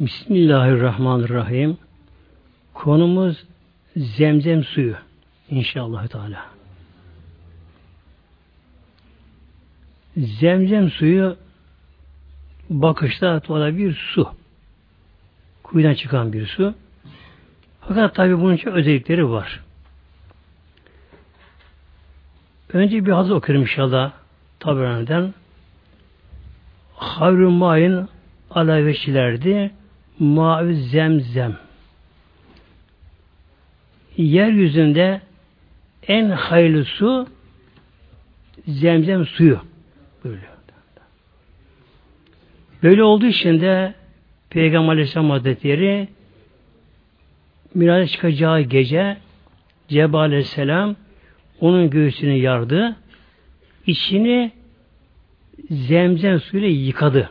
Bismillahirrahmanirrahim. Konumuz zemzem suyu inşallah Teala. Zemzem suyu bakışta tuvala bir su. Kuyudan çıkan bir su. Fakat tabi bunun için özellikleri var. Önce bir hazır okuyorum inşallah tabiraneden. Havrun main alaveçilerdi. Mavi zemzem. Yeryüzünde en hayırlı su zemzem suyu. Böyle. Böyle olduğu için de Peygamber Aleyhisselam Hazretleri Miraç'a çıkacağı gece Cebrail Aleyhisselam onun göğsünü yardı. içini zemzem suyuyla yıkadı.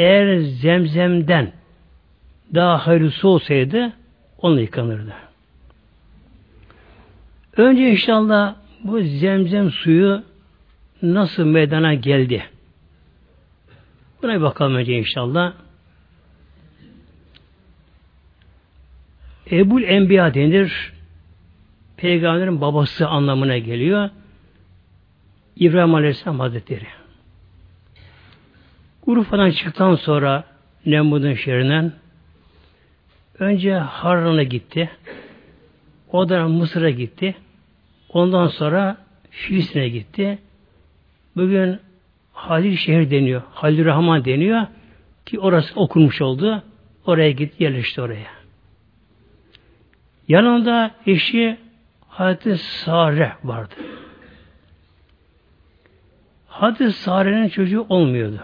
Eğer zemzemden daha hayırlısı olsaydı onunla yıkanırdı. Önce inşallah bu zemzem suyu nasıl meydana geldi? Buna bir bakalım önce inşallah. Ebul Enbiya denir. Peygamberin babası anlamına geliyor. İbrahim Aleyhisselam Hazretleri. Urfa'dan çıktıktan sonra Nemrud'un şehrinden önce Harran'a gitti. Oradan Mısır'a gitti. Ondan sonra Filistin'e gitti. Bugün Halil şehir deniyor. Halil Rahman deniyor ki orası okunmuş oldu. Oraya gitti yerleşti oraya. Yanında eşi Hazreti Sare vardı. Hazreti Sare'nin çocuğu olmuyordu.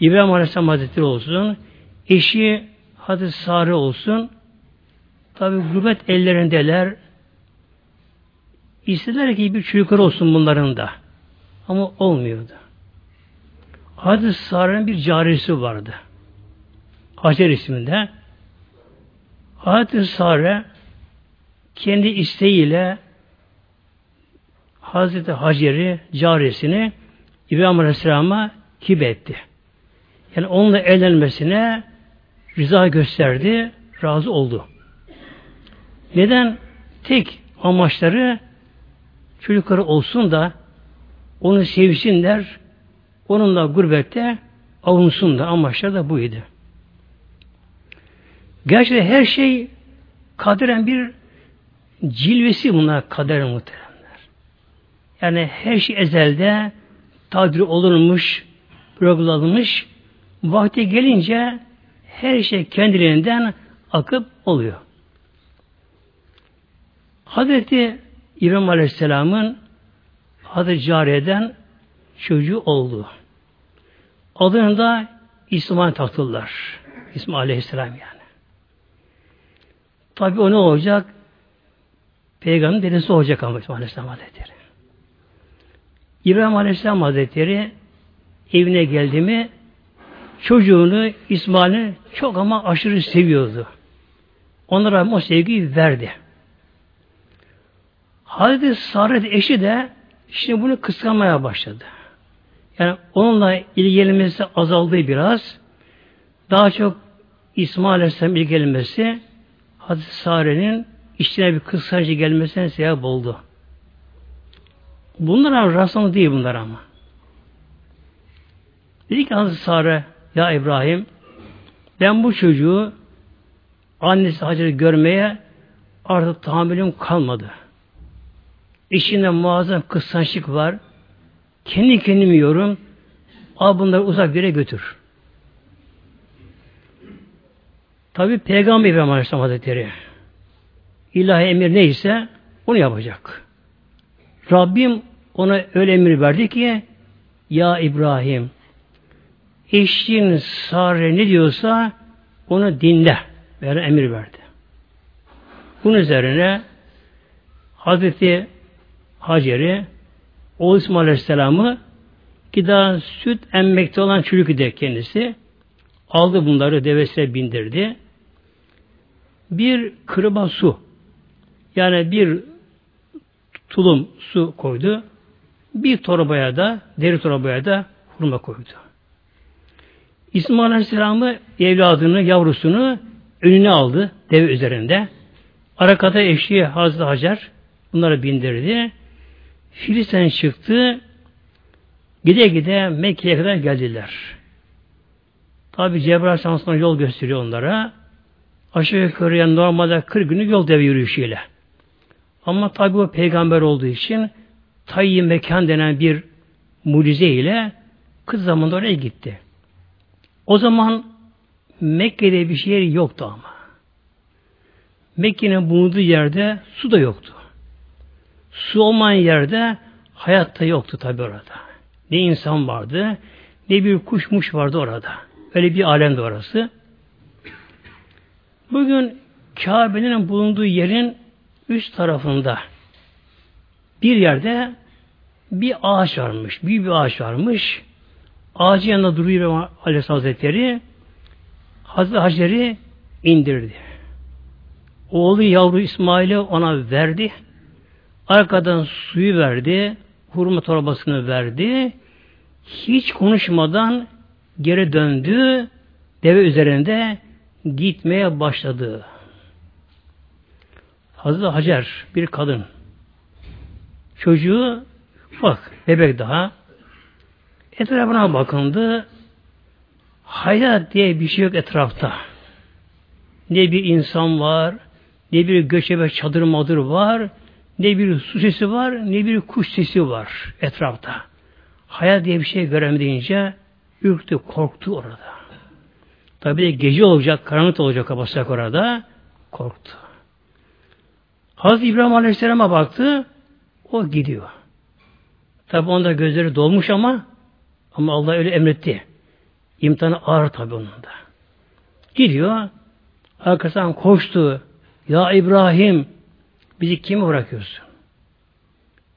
İbrahim Aleyhisselam Hazretleri olsun, eşi Hazreti Sare olsun, tabi gurbet ellerindeler, istediler ki bir çocuklar olsun bunların da. Ama olmuyordu. Hazreti Sare'nin bir carisi vardı. Hacer isminde. Hazreti Sare kendi isteğiyle Hazreti Hacer'i, carisini İbrahim Aleyhisselam'a hibe etti. Yani onunla evlenmesine rıza gösterdi, razı oldu. Neden? Tek amaçları çocukları olsun da onu sevsinler, onunla gurbette avunsun da amaçları da buydu. Gerçekten her şey kaderen bir cilvesi bunlar kader muhteremler. Yani her şey ezelde takdir olunmuş, bırakılmış. Vakti gelince her şey kendiliğinden akıp oluyor. Hazreti İbrahim Aleyhisselam'ın Hazreti Cariye'den çocuğu oldu. Adını da İsmail taktılar. İsmail Aleyhisselam yani. Tabi o ne olacak? Peygamberin dedesi olacak ama İsmail Aleyhisselam Hazretleri. İbrahim Aleyhisselam Hazretleri evine geldi mi çocuğunu İsmail'i çok ama aşırı seviyordu. Onlara o sevgiyi verdi. Hazreti Sarret eşi de şimdi bunu kıskanmaya başladı. Yani onunla ilgilenmesi azaldı biraz. Daha çok İsmail Aleyhisselam ilgilenmesi Hazreti Sare'nin işine bir kıskançı gelmesine sebep oldu. Bunlar ama rastlantı değil bunlar ama. Dedi ki Hazreti Sare ya İbrahim ben bu çocuğu annesi Hacer'i görmeye artık tahammülüm kalmadı. İçinde muazzam kıskançlık var. Kendi kendimi yorum. Al bunları uzak bir yere götür. Tabi Peygamber İbrahim Aleyhisselam Hazretleri ilahi emir neyse onu yapacak. Rabbim ona öyle emir verdi ki ya İbrahim eşin Sare ne diyorsa onu dinle. Böyle emir verdi. Bunun üzerine Hazreti Hacer'i oğul İsmail Aleyhisselam'ı ki daha süt emmekte olan çocuk de kendisi aldı bunları devesine bindirdi. Bir kırba su yani bir tulum su koydu. Bir torbaya da deri torbaya da hurma koydu. İsmail Aleyhisselam'ı evladını, yavrusunu önüne aldı deve üzerinde. Arakada eşliği Hazreti Hacer bunları bindirdi. Filistin çıktı. Gide gide Mekke'ye kadar geldiler. Tabi Cebrail Aleyhisselam yol gösteriyor onlara. Aşağı yukarı yani normalde 40 günlük yol deve yürüyüşüyle. Ama tabi o peygamber olduğu için tayyi mekan denen bir mucize ile kız zamanında oraya gitti. O zaman Mekke'de bir şey yoktu ama. Mekke'nin bulunduğu yerde su da yoktu. Su olmayan yerde hayat da yoktu tabi orada. Ne insan vardı, ne bir kuşmuş vardı orada. Öyle bir alemdi orası. Bugün Kabe'nin bulunduğu yerin üst tarafında bir yerde bir ağaç varmış. Büyük bir ağaç varmış. Ağacın yanında duruyor Aleyhisselam Hazretleri. Hazreti Hacer'i indirdi. Oğlu yavru İsmail'i ona verdi. Arkadan suyu verdi. Hurma torbasını verdi. Hiç konuşmadan geri döndü. Deve üzerinde gitmeye başladı. Hazreti Hacer bir kadın. Çocuğu bak bebek daha. Etrafına bakındı. Hayat diye bir şey yok etrafta. Ne bir insan var, ne bir göçebe çadır madır var, ne bir su sesi var, ne bir kuş sesi var etrafta. Hayat diye bir şey göremeyince ürktü, korktu orada. Tabi de gece olacak, karanlık olacak kapatacak orada. Korktu. Hazreti İbrahim Aleyhisselam'a baktı. O gidiyor. Tabi onda gözleri dolmuş ama ama Allah öyle emretti. İmtihanı ağır tabi onun da. Gidiyor. Arkasından koştu. Ya İbrahim bizi kime bırakıyorsun?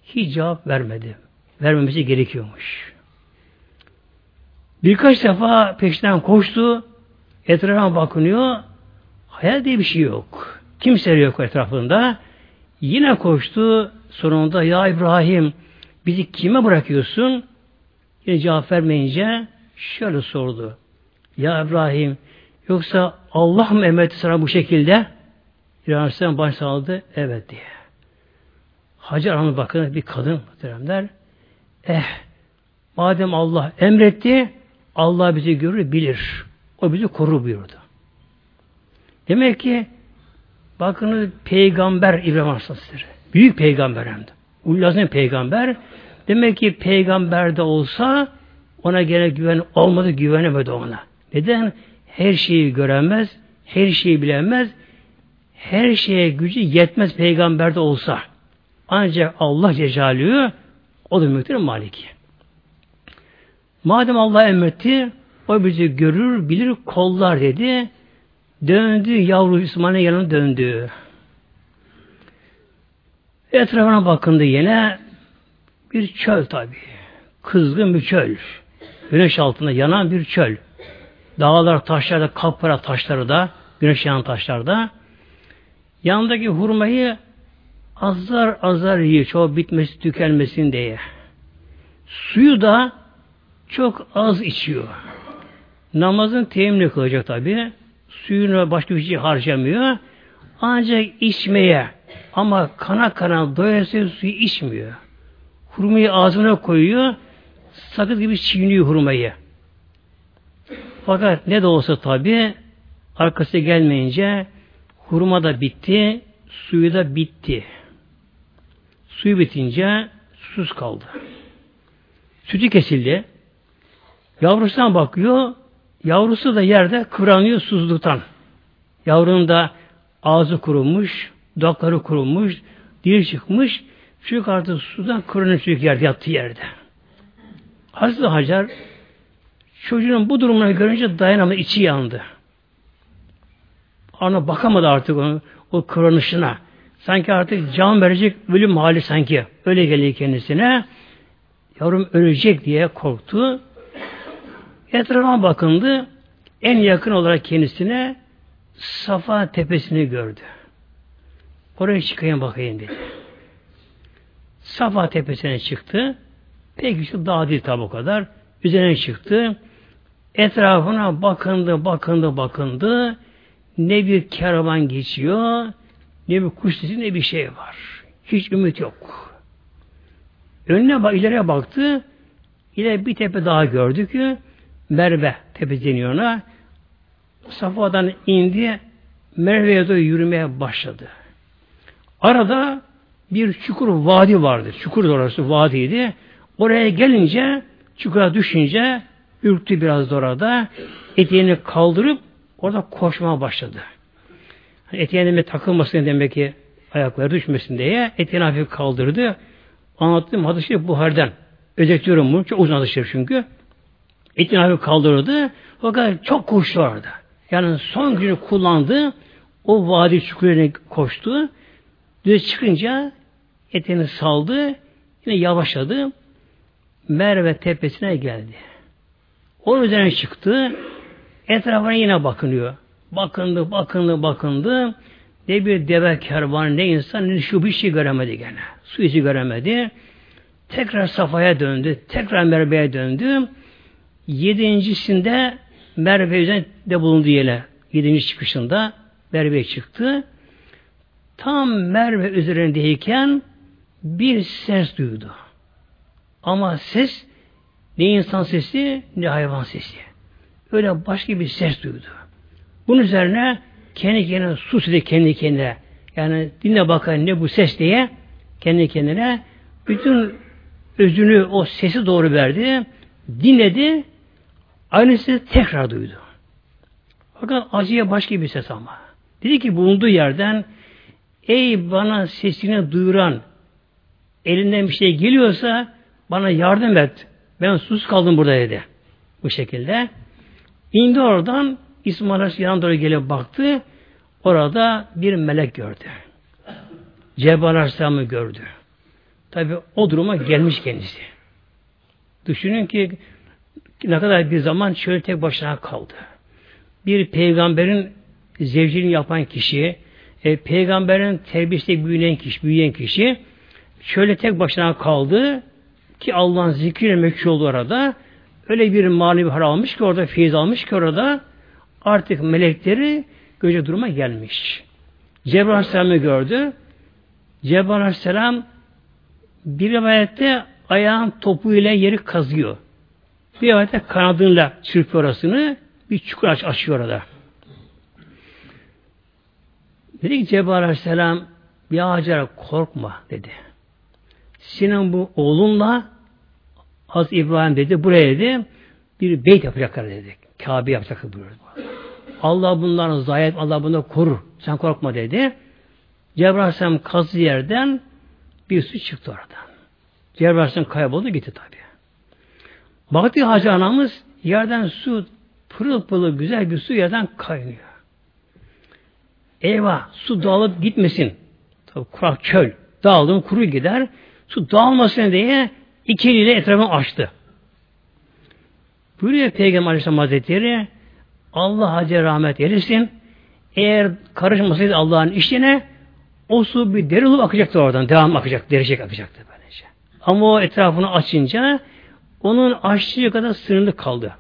Hiç cevap vermedi. Vermemesi gerekiyormuş. Birkaç defa peşinden koştu. Etrafına bakınıyor. Hayal diye bir şey yok. Kimse yok etrafında. Yine koştu. Sonunda ya İbrahim bizi kime bırakıyorsun? Yine cevap vermeyince şöyle sordu. Ya İbrahim yoksa Allah mı emretti sana bu şekilde? İbrahim Aleyhisselam baş sağladı. Evet diye. Hacer Hanım bakın bir kadın muhteremler. Eh madem Allah emretti Allah bizi görür bilir. O bizi korur buyurdu. Demek ki bakın peygamber İbrahim Aleyhisselam büyük peygamber hem de. Ulazim peygamber. Demek ki peygamber de olsa ona gene güven olmadı, güvenemedi ona. Neden? Her şeyi göremez, her şeyi bilemez, her şeye gücü yetmez peygamberde olsa. Ancak Allah Cecalü'yü o da mülktür maliki. Madem Allah emretti, o bizi görür, bilir, kollar dedi. Döndü, yavru İsmail'in yanına döndü. Etrafına bakındı yine bir çöl tabi. Kızgın bir çöl. Güneş altında yanan bir çöl. Dağlar, taşlar da, kapkara taşları da, güneş yanan taşlar da. Yanındaki hurmayı azar azar yiyor. Çoğu bitmesi, tükenmesin diye. Suyu da çok az içiyor. Namazın teminini kılacak tabi. Suyunu başka bir şey harcamıyor. Ancak içmeye ama kana kana doyasıya suyu içmiyor. Hurmayı ağzına koyuyor. Sakız gibi çiğniyor hurmayı. Fakat ne de olsa tabi arkası gelmeyince hurma da bitti, suyu da bitti. Suyu bitince susuz kaldı. Sütü kesildi. Yavrusuna bakıyor, Yavrusu da yerde kıvranıyor susuzluktan. Yavrunun da ağzı kurumuş, dudakları kurumuş, dil çıkmış. Çocuk artık sudan kıvranıyor çocuk yerde yattığı yerde. Hazreti Hacer çocuğun bu durumunu görünce dayanamadı, içi yandı. Ana bakamadı artık onu, o kıvranışına. Sanki artık can verecek ölüm hali sanki. Öyle geliyor kendisine. Yavrum ölecek diye korktu. Etrafına bakındı. En yakın olarak kendisine Safa tepesini gördü. Oraya çıkayım bakayım dedi. Safa tepesine çıktı. Peki şu dağ değil tabi o kadar. Üzerine çıktı. Etrafına bakındı, bakındı, bakındı. Ne bir kervan geçiyor, ne bir kuş sesi, ne bir şey var. Hiç ümit yok. Önüne bak, ileriye baktı. İleri bir tepe daha gördü ki Merve tepe deniyor ona. Safa'dan indi, Merve'ye doğru yürümeye başladı. Arada bir çukur vadi vardı. Çukur orası vadiydi. Oraya gelince çukura düşünce ürktü biraz da orada. Eteğini kaldırıp orada koşmaya başladı. Hani eteğine takılmasın demek ki ayakları düşmesin diye eteğini hafif kaldırdı. Anlattığım hadis-i Buhar'dan. Özetliyorum bunu. Çok uzun hadis çünkü. Eteğini hafif kaldırdı. Fakat çok koştu orada. Yani son günü kullandı. O vadi çukuruna koştu. Düz çıkınca eteğini saldı. Yine yavaşladı. Merve tepesine geldi. Onun üzerine çıktı. Etrafına yine bakınıyor. Bakındı, bakındı, bakındı. Ne bir deve kervanı, ne insan, ne şu bir şey göremedi gene. Su izi göremedi. Tekrar Safa'ya döndü. Tekrar Merve'ye döndü. Yedincisinde Merve üzerinde bulundu yere. Yedinci çıkışında Merve'ye çıktı. Tam Merve üzerindeyken bir ses duydu. Ama ses ne insan sesi ne hayvan sesi. Öyle başka bir ses duydu. Bunun üzerine kendi kendine sus dedi kendi kendine. Yani dinle bakalım ne bu ses diye kendi kendine bütün özünü o sesi doğru verdi. Dinledi. Aynı sesi tekrar duydu. Fakat acıya başka bir ses ama. Dedi ki bulunduğu yerden ey bana sesini duyuran elinden bir şey geliyorsa bana yardım et. Ben sus kaldım burada dedi. Bu şekilde. İndi oradan İsmail Aleyhisselam doğru gelip baktı. Orada bir melek gördü. Cebrail Aleyhisselam'ı gördü. Tabi o duruma gelmiş kendisi. Düşünün ki ne kadar bir zaman şöyle tek başına kaldı. Bir peygamberin zevcini yapan kişi, e, peygamberin terbiyesiyle büyüyen kişi, büyüyen kişi şöyle tek başına kaldı ki Allah'ın zikriyle meşhur oldu orada. Öyle bir manevi hal almış ki orada feyiz almış ki orada artık melekleri göce duruma gelmiş. Cebrail Aleyhisselam'ı gördü. Cebrail Aleyhisselam bir rivayette ayağın topuyla yeri kazıyor. Bir rivayette kanadıyla çırpıyor orasını. Bir çukur aç, açıyor orada. Dedi ki Cebrail Aleyhisselam bir Hacer korkma dedi. Senin bu oğlunla Az İbrahim dedi buraya dedi bir beyt yapacaklar dedi. Kabe yapacaklar buyurdu. Allah bunların zayet Allah bunu korur. Sen korkma dedi. Cebrail Aleyhisselam kazı yerden bir su çıktı oradan. Cebrail Aleyhisselam kayboldu gitti tabi. Baktı Hacı anamız yerden su pırıl pırıl güzel bir su yerden kaynıyor. Eyvah su dağılıp gitmesin. Tabi kurak çöl. Dağıldım kuru gider. Su dağılmasın diye iki eliyle etrafını açtı. Buyuruyor Peygamber Aleyhisselam Hazretleri Allah Hacı rahmet eylesin. Eğer karışmasaydı Allah'ın işine o su bir deri olup akacaktı oradan. Devam akacak, derecek akacaktı böylece. Ama o etrafını açınca onun açtığı kadar sınırlı kaldı.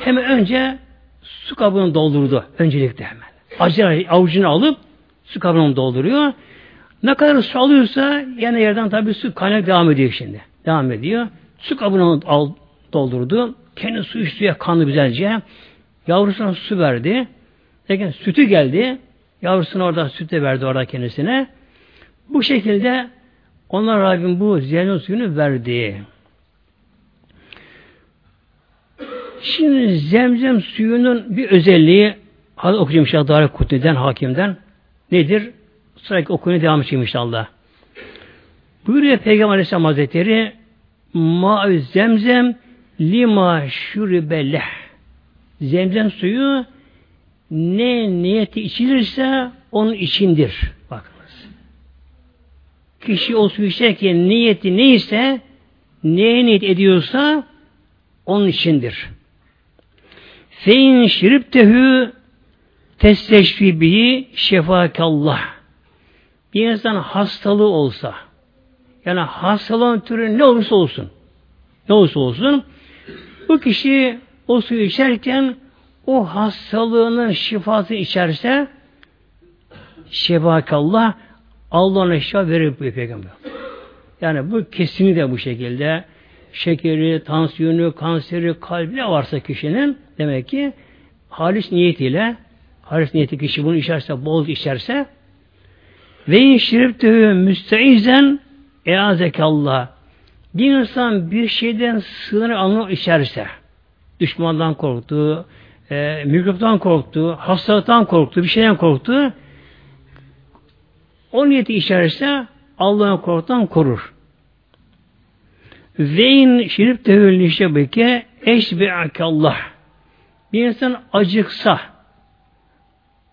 Hemen önce su kabını doldurdu. Öncelikle hemen. Acı avucunu alıp su kabını dolduruyor. Ne kadar su alıyorsa yani yerden tabii su kaynak devam ediyor şimdi. Devam ediyor. Su kabını al, doldurdu. Kendi su içtiği kanlı güzelce. Yavrusuna su verdi. Derken sütü geldi. Yavrusuna orada sütü verdi orada kendisine. Bu şekilde onlar Rabbim bu zemzem suyunu verdi. Şimdi zemzem suyunun bir özelliği hadi okuyacağım inşallah Dara Kutni'den, hakimden. Nedir? Sıradaki okumaya devam edeceğim inşallah. Buyuruyor Peygamber Aleyhisselam Hazretleri ma zemzem lima şuribeleh zemzem suyu ne niyeti içilirse onun içindir. Bakınız. Kişi o suyu içerken niyeti neyse neye niyet ediyorsa onun içindir. Fein şiriptehü testeşfi bihi şefakallah. Bir insan hastalığı olsa yani hastalığın türü ne olursa olsun. Ne olursa olsun bu kişi o suyu içerken o hastalığının şifası içerse şebakallah Allah ona şifa verir bu peygamber. Yani bu kesinlikle bu şekilde şekeri, tansiyonu, kanseri, kalbi ne varsa kişinin demek ki halis niyetiyle halis niyeti kişi bunu içerse, bol içerse ve in şiriptühü müsteizen eazekallah bir insan bir şeyden sığınır anı içerse düşmandan korktu, e, mikroptan korktu, hastalıktan korktu, bir şeyden korktu o niyeti içerse Allah'ın korkudan korur. Ve in şirip tevhülü şebeke eşbe'akallah. Bir insan acıksa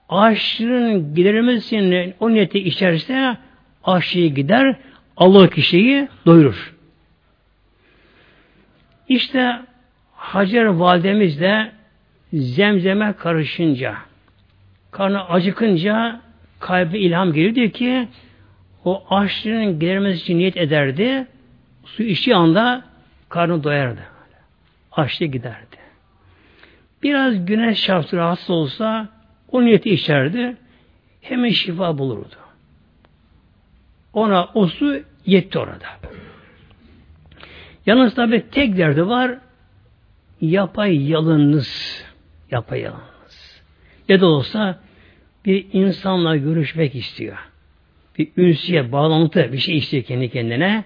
aşırının giderilmesi o niyeti içerse aşıyı gider, Allah kişiyi doyurur. İşte Hacer validemiz de zemzeme karışınca, karnı acıkınca kalbi ilham geliyor diyor ki o aşırının gidermesi için niyet ederdi. Su içtiği anda karnı doyardı. Açlı giderdi. Biraz güneş çarptı rahatsız olsa o niyeti içerdi. Hemen şifa bulurdu. Ona o su yetti orada. Yalnız tabi tek derdi var yapay yalınız. Yapay yalınız. Ya da olsa bir insanla görüşmek istiyor. Bir ünsiye, bağlantı bir şey istiyor kendi kendine.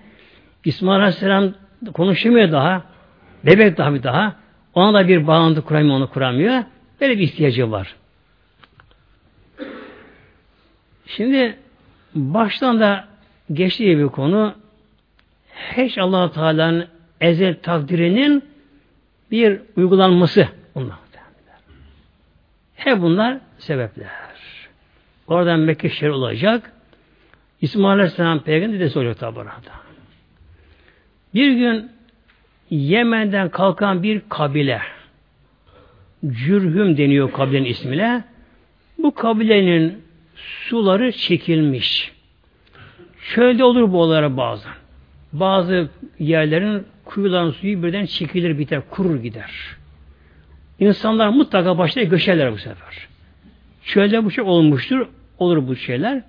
İsmail Aleyhisselam konuşamıyor daha. Bebek daha bir daha. Ona da bir bağlantı kuramıyor, onu kuramıyor. Böyle bir ihtiyacı var. Şimdi baştan da geçtiği bir konu hiç allah Teala'nın ezel takdirinin bir uygulanması bunlar. Hep bunlar sebepler. Oradan Mekke şehri olacak. İsmail Aleyhisselam peygamber dedesi olacak tabi orada. Bir gün Yemen'den kalkan bir kabile Cürhüm deniyor kabilenin ismine. Bu kabilenin suları çekilmiş. Çölde olur bu olaylar bazen. Bazı yerlerin kuyuların suyu birden çekilir biter, kurur gider. İnsanlar mutlaka başta göçerler bu sefer. Çölde bu şey olmuştur. Olur bu şeyler.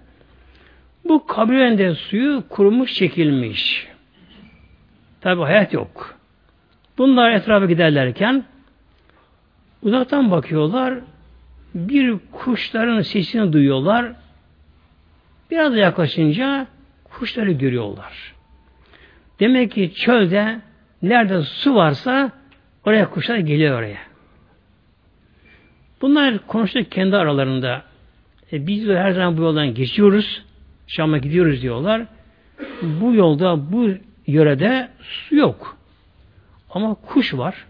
Bu kabilenin suyu kurumuş çekilmiş. Tabi hayat yok. Bunlar etrafa giderlerken uzaktan bakıyorlar. Bir kuşların sesini duyuyorlar. Biraz yaklaşınca kuşları görüyorlar. Demek ki çölde nerede su varsa oraya kuşlar geliyor oraya. Bunlar konuştuk kendi aralarında. E, biz de her zaman bu yoldan geçiyoruz. Şam'a gidiyoruz diyorlar. Bu yolda, bu yörede su yok. Ama kuş var.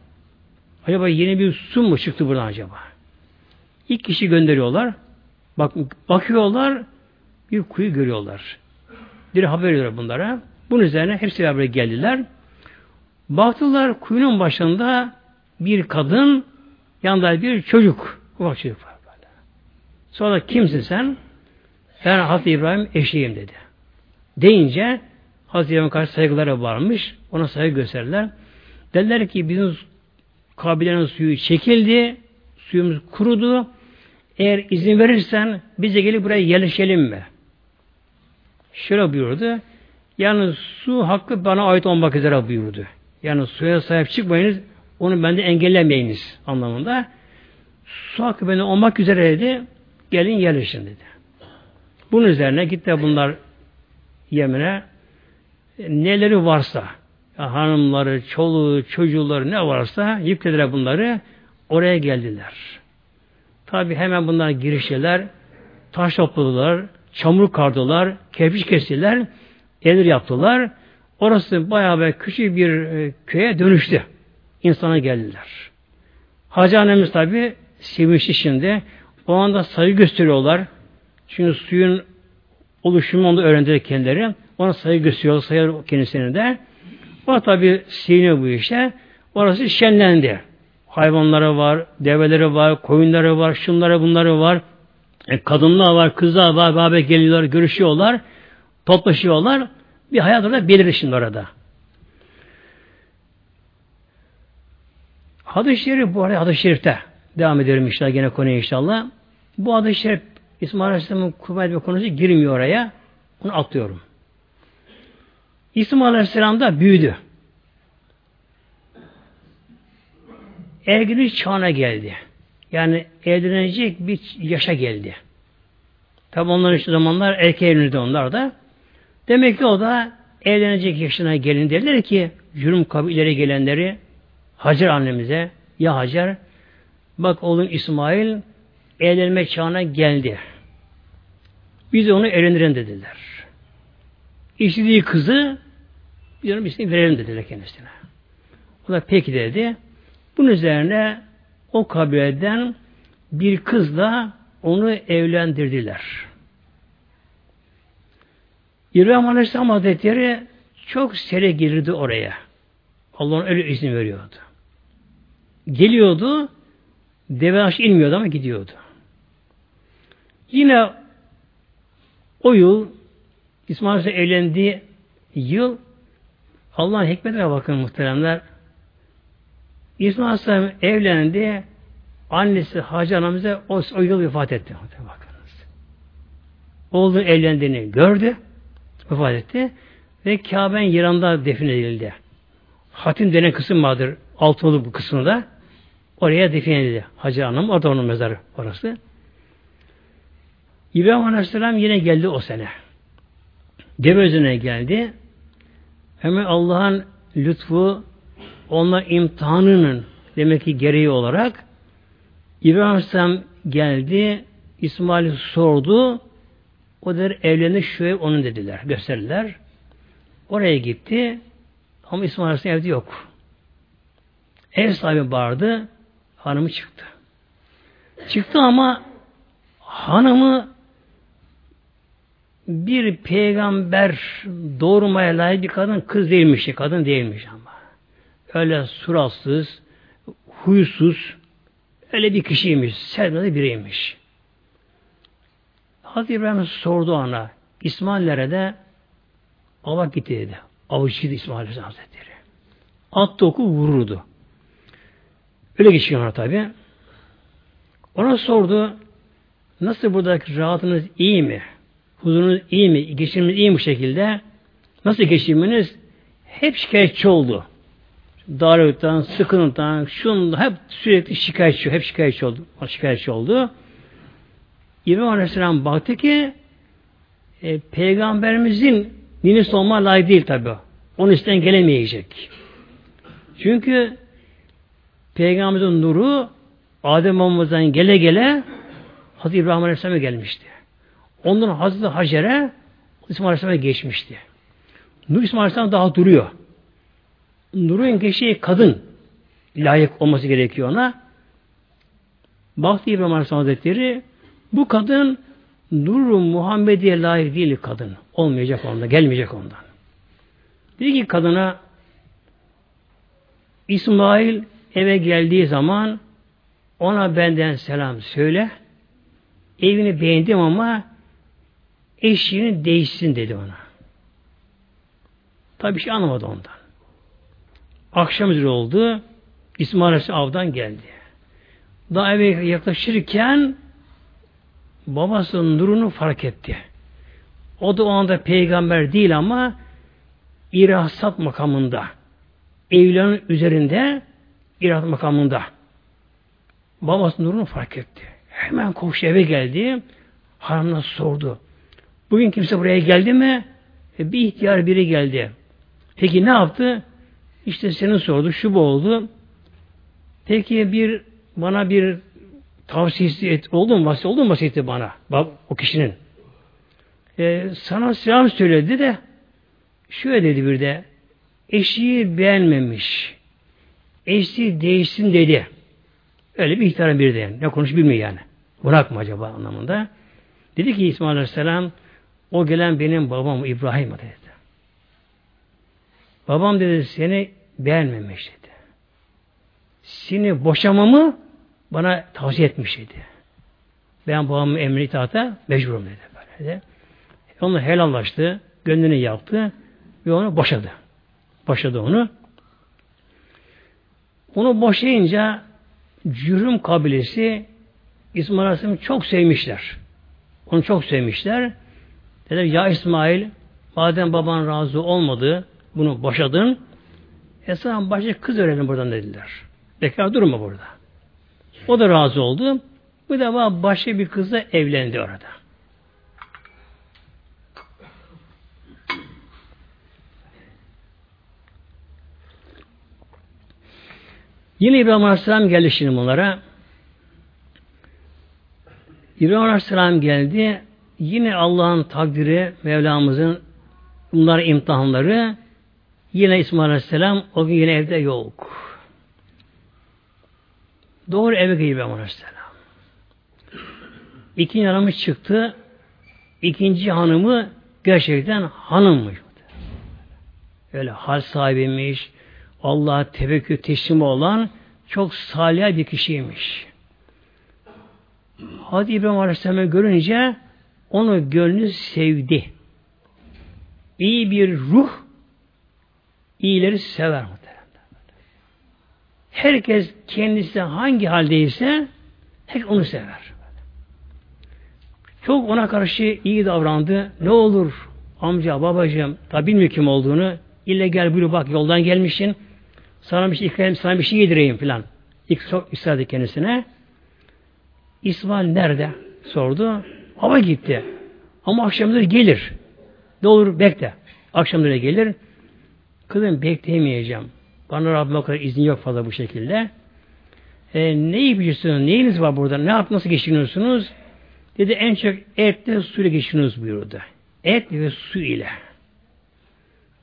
Acaba yeni bir su mu çıktı buradan acaba? İlk kişi gönderiyorlar. Bak, bakıyorlar, bir kuyu görüyorlar. Bir haber veriyorlar bunlara. Bunun üzerine hepsi beraber geldiler. Baktılar kuyunun başında bir kadın, yanında bir çocuk. Ufak çocuk var böyle. Sonra kimsin sen? Ben Hazreti İbrahim eşiyim dedi. Deyince Hazreti İbrahim karşı saygılara varmış. Ona saygı gösterirler. Dediler ki bizim kabilenin suyu çekildi. Suyumuz kurudu. Eğer izin verirsen bize gelip buraya yerleşelim mi? Şöyle buyurdu. Yani su hakkı bana ait olmak üzere buyurdu. Yani suya sahip çıkmayınız, onu bende engellemeyiniz anlamında. Su hakkı bende olmak üzereydi, gelin yerleşin dedi. Bunun üzerine gitti bunlar Yemen'e neleri varsa hanımları, çoluğu, çocuğları ne varsa yüklediler bunları oraya geldiler. Tabi hemen bunlar giriştiler, taş topladılar, çamur kardılar, kerpiç kestiler, evler yaptılar. Orası bayağı bir küçük bir e, köye dönüştü. İnsana geldiler. Hacı annemiz tabi sevinçli şimdi. O anda saygı gösteriyorlar. Çünkü suyun oluşumu onu öğrendiler kendileri. Ona saygı gösteriyor, sayar kendisini de. O tabi siniyor bu işte. Orası şenlendi. Hayvanları var, develeri var, koyunları var, şunları bunları var. E, kadınlar var, kızlar var, beraber geliyorlar, görüşüyorlar, toplaşıyorlar. Bir hayat orada belirir şimdi orada. Hadis-i Şerif bu arada hadis-i Şerif'te devam edelim inşallah gene konuya inşallah. Bu hadis-i Şerif İsmail Aleyhisselam'ın kuvvet ve konusu girmiyor oraya. Onu atlıyorum. İsmail Aleyhisselam da büyüdü. Erginlik çağına geldi. Yani evlenecek bir yaşa geldi. Tabi onların şu zamanlar erkek evlenirdi onlar da. Demek ki o da evlenecek yaşına gelin derler ki Cürüm kabileri gelenleri Hacer annemize ya Hacer bak oğlum İsmail evlenme çağına geldi. Biz onu evlendirelim dediler. İstediği kızı biz onun ismini verelim dediler kendisine. O da peki dedi. Bunun üzerine o kabileden bir kızla onu evlendirdiler. İbrahim Aleyhisselam Hazretleri çok sere girdi oraya. Allah'ın öyle izin veriyordu. Geliyordu, deve aşı inmiyordu ama gidiyordu. Yine o yıl İsmail Aleyhisselam evlendiği yıl Allah'ın hikmetine bakın muhteremler. İsmail Aleyhisselam evlendi. Annesi Hacı anamıza o, o yıl vefat etti. Bakınız. Oğlu evlendiğini gördü. Vefat etti. Ve Kabe'nin yıranda defnedildi. Hatim denen kısım vardır. Altılı bu kısmında. Oraya defnedildi. Hacı Hanım. Orada onun mezarı orası. İbrahim Aleyhisselam yine geldi o sene. Deve geldi. Hemen Allah'ın lütfu onlar imtihanının demek ki gereği olarak İbrahim Aleyhisselam geldi, İsmail sordu, o der evlenir şu onun dediler, gösterdiler. Oraya gitti ama İsmail Aleyhisselam evde yok. Ev sahibi bağırdı, hanımı çıktı. Çıktı ama hanımı bir peygamber doğurmaya layık bir kadın kız değilmiş, kadın değilmiş ama. Öyle suratsız, huysuz, öyle bir kişiymiş, sevmedi biriymiş. Hazreti İbrahim sordu ona, İsmail'lere de Allah gitti dedi. Avcıydı İsmail Hazretleri. At oku vururdu. Öyle geçiyor tabi. Ona sordu, nasıl buradaki rahatınız iyi mi? Huzurunuz iyi mi? Geçiminiz iyi mi şekilde? Nasıl geçiminiz? Hep şikayetçi oldu. Darlıktan, sıkıntıdan, şundan hep sürekli şikayetçi, hep şikayetçi oldu. Şikayetçi oldu. İbrahim Aleyhisselam baktı ki e, peygamberimizin ninesi olma layık değil tabi. Onun üstten gelemeyecek. Çünkü peygamberimizin nuru Adem Babamızdan gele gele Hazreti İbrahim Aleyhisselam'a gelmişti. Ondan Hazreti Hacer'e İsmail Aleyhisselam'a geçmişti. Nur İsmail Aleyhisselam daha duruyor. Nur'un geçtiği kadın layık olması gerekiyor ona. Baktı İbrahim Aleyhisselam Hazretleri bu kadın Nur Muhammediye layık değil kadın. Olmayacak ondan, gelmeyecek ondan. Dedi ki kadına İsmail eve geldiği zaman ona benden selam söyle. Evini beğendim ama eşiğini değişsin dedi ona. Tabi bir şey anlamadı ondan. Akşam üzeri oldu. İsmail Aleyhisselam avdan geldi. Daha eve yaklaşırken babasının nurunu fark etti. O da o anda peygamber değil ama irasat makamında. Evliyanın üzerinde irasat makamında. Babasının nurunu fark etti. Hemen koştu eve geldi. Hanımına sordu. Bugün kimse buraya geldi mi? E, bir ihtiyar biri geldi. Peki ne yaptı? İşte senin sordu, şu bu oldu. Peki bir bana bir tavsiyesi et, oldu mu? Vasiyeti oldu mu vasiyeti bana? O kişinin. Ee, sana selam söyledi de şöyle dedi bir de eşiği beğenmemiş. Eşi değişsin dedi. Öyle bir ihtiyarın biri de yani. Ne konuş bilmiyor yani. Bırakma acaba anlamında. Dedi ki İsmail Aleyhisselam o gelen benim babam İbrahim dedi. Babam dedi seni beğenmemiş dedi. Seni boşamamı bana tavsiye etmiş dedi. Ben babamın emri itaata mecburum dedi. Böyle de. Onunla helallaştı, gönlünü yaptı ve onu boşadı. Boşadı onu. Onu boşayınca Cürüm kabilesi İsmail Aleyhisselam'ı çok sevmişler. Onu çok sevmişler. Dediler ya İsmail madem baban razı olmadı bunu boşadın Esra başka kız öğrenin buradan dediler. Bekar durma burada. O da razı oldu. Bu defa başka bir kızla evlendi orada. Yine İbrahim Aleyhisselam geldi şimdi bunlara. İbrahim Aleyhisselam geldi. Yine Allah'ın takdiri, Mevlamızın bunlar imtihanları yine İsmail Aleyhisselam o gün yine evde yok. Doğru eve gidiyor İbrahim Aleyhisselam. İkinci hanımı çıktı. İkinci hanımı gerçekten hanımmış. Öyle hal sahibiymiş, Allah'a tevekkül teslim olan çok salih bir kişiymiş. Hadi İbrahim Aleyhisselam'ı görünce onu gönlü sevdi. İyi bir ruh iyileri sever muhtemelen. Herkes kendisi hangi haldeyse hep onu sever. Çok ona karşı iyi davrandı. Ne olur amca, babacığım, tabi bilmiyor kim olduğunu. İlle gel buyur bak yoldan gelmişsin. Sana bir şey ikram, sana bir şey yedireyim filan. İlk çok istedi kendisine. İsmail nerede? Sordu. Hava gitti. Ama akşamları gelir. Ne olur bekle. Akşamları gelir. Kızım bekleyemeyeceğim. Bana Rabbim o kadar izni yok fazla bu şekilde. E, ne yapıyorsunuz? Neyiniz var burada? Ne yap, nasıl geçiniyorsunuz? Dedi en çok etle suyla geçiniyoruz buyurdu. Et ve su ile.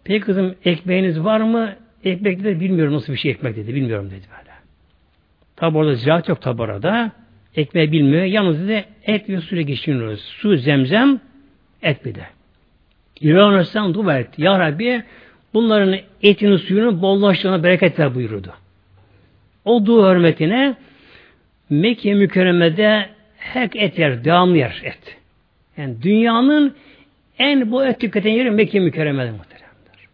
Peki kızım ekmeğiniz var mı? Ekmek dedi bilmiyorum nasıl bir şey ekmek dedi. Bilmiyorum dedi böyle. Tabi orada ziraat yok tabi orada. Ekmeği bilmiyor. Yalnız dedi et ve suyla geçiniyoruz. Su zemzem et bir de. İbrahim Aleyhisselam dua etti. Ya Rabbi bunların etini suyunu bollaştığına bereket ver buyurdu. O dua hürmetine Mekke mükerremede hek et yer, devamlı yer et. Yani dünyanın en bu et tüketen yeri Mekke mükerremede muhteremler.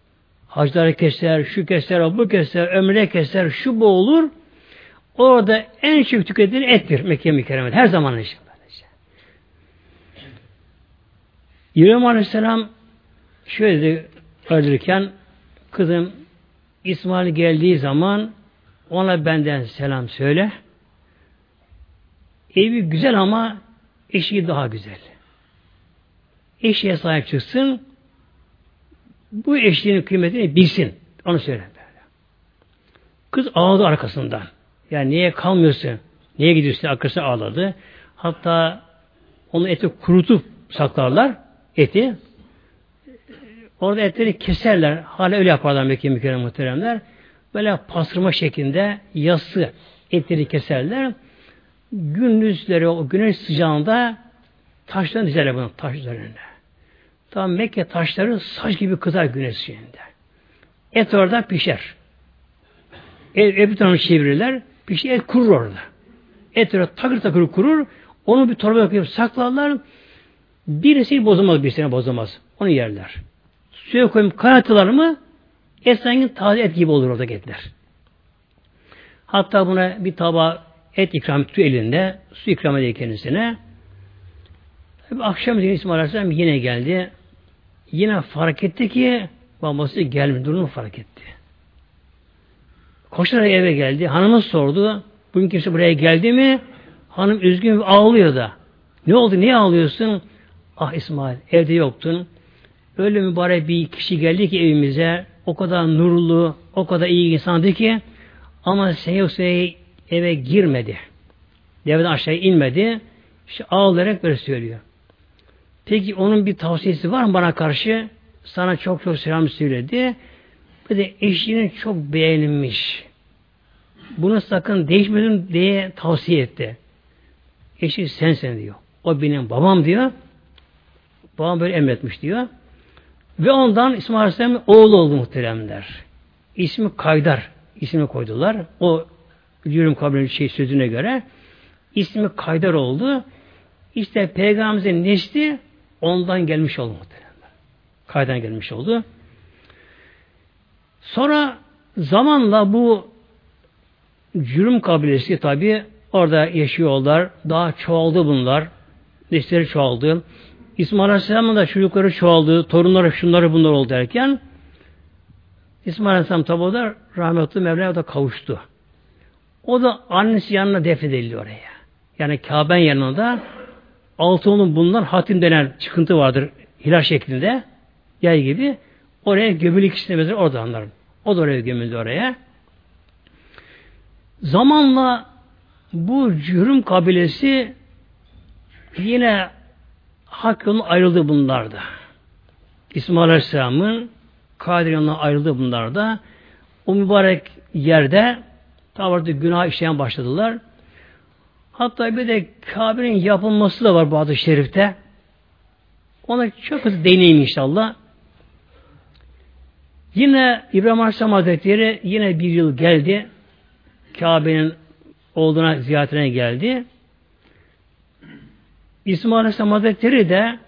Hacları keser, şu keser, bu keser, ömre keser, şu bu olur. Orada en çok tüketilen ettir Mekke mükerremede. Her zaman için. İbrahim Aleyhisselam şöyle de öldürürken kızım İsmail geldiği zaman ona benden selam söyle. Evi güzel ama eşi daha güzel. Eşiğe sahip çıksın. Bu eşliğinin kıymetini bilsin. Onu söyle. Kız ağladı arkasından. Yani niye kalmıyorsun? Niye gidiyorsun? Arkası ağladı. Hatta onu eti kurutup saklarlar. Eti. Orada etleri keserler. Hala öyle yaparlar Mekke mükerrem muhteremler. Böyle pastırma şeklinde yassı etleri keserler gündüzleri o güneş sıcağında taşların dizerler bunu taş üzerine. Tam Mekke taşları saç gibi kızar güneş sıcağında. Et orada pişer. Et, et bir çevirirler. Pişer, et kurur orada. Et orada takır takır kurur. Onu bir torba yapıp saklarlar. Birisi bozulmaz, birisine bozulmaz. Onu yerler. Suya koyup kaynatırlar mı sanki taze et gibi olur orada etler. Hatta buna bir tabağa et ikram etti elinde. Su ikram ediyor kendisine. Tabi akşam İsmail Aleyhisselam yine geldi. Yine fark etti ki babası gelmedi. Durumu fark etti. Koşarak eve geldi. Hanımı sordu. Bugün kimse buraya geldi mi? Hanım üzgün ağlıyor da. Ne oldu? Niye ağlıyorsun? Ah İsmail evde yoktun. Öyle mübarek bir kişi geldi ki evimize. O kadar nurlu, o kadar iyi insandı ki ama yoksa eve girmedi. Deveden aşağı inmedi. İşte ağlayarak böyle söylüyor. Peki onun bir tavsiyesi var mı bana karşı? Sana çok çok selam söyledi. Bir de eşinin çok beğenilmiş. Bunu sakın değişmedin diye tavsiye etti. Eşi sensin diyor. O benim babam diyor. Babam böyle emretmiş diyor. Ve ondan İsmail Aleyhisselam oğlu oldu muhteremler. İsmi Kaydar ismi koydular. O Yürüm kabrinin şey sözüne göre ismi Kaydar oldu. İşte Peygamberimizin nesli ondan gelmiş oldu muhtemelen. Kaydan gelmiş oldu. Sonra zamanla bu Cürüm kabilesi tabi orada yaşıyorlar. Daha çoğaldı bunlar. Nesleri çoğaldı. İsmail Aleyhisselam'ın da çocukları çoğaldı. Torunları şunları bunlar oldu derken İsmail Aleyhisselam tabi da rahmetli Mevla'ya da kavuştu. O da annesi yanına defnedildi oraya. Yani Kabe'nin yanında altının bundan hatim denen çıkıntı vardır hilal şeklinde yay gibi. Oraya gömülü ikisine benzer orada anlarım. O da oraya gömüldü oraya. Zamanla bu cürüm kabilesi yine hak yoluna ayrıldı bunlarda. İsmail Aleyhisselam'ın Kadir yoluna ayrıldı bunlar da. O mübarek yerde tabi günah işleyen başladılar. Hatta bir de Kabe'nin yapılması da var adı şerifte. Ona çok hızlı değineyim inşallah. Yine İbrahim Aleyhisselam Hazretleri yine bir yıl geldi. Kabe'nin olduğuna ziyaretine geldi. İsmail Aleyhisselam Hazretleri de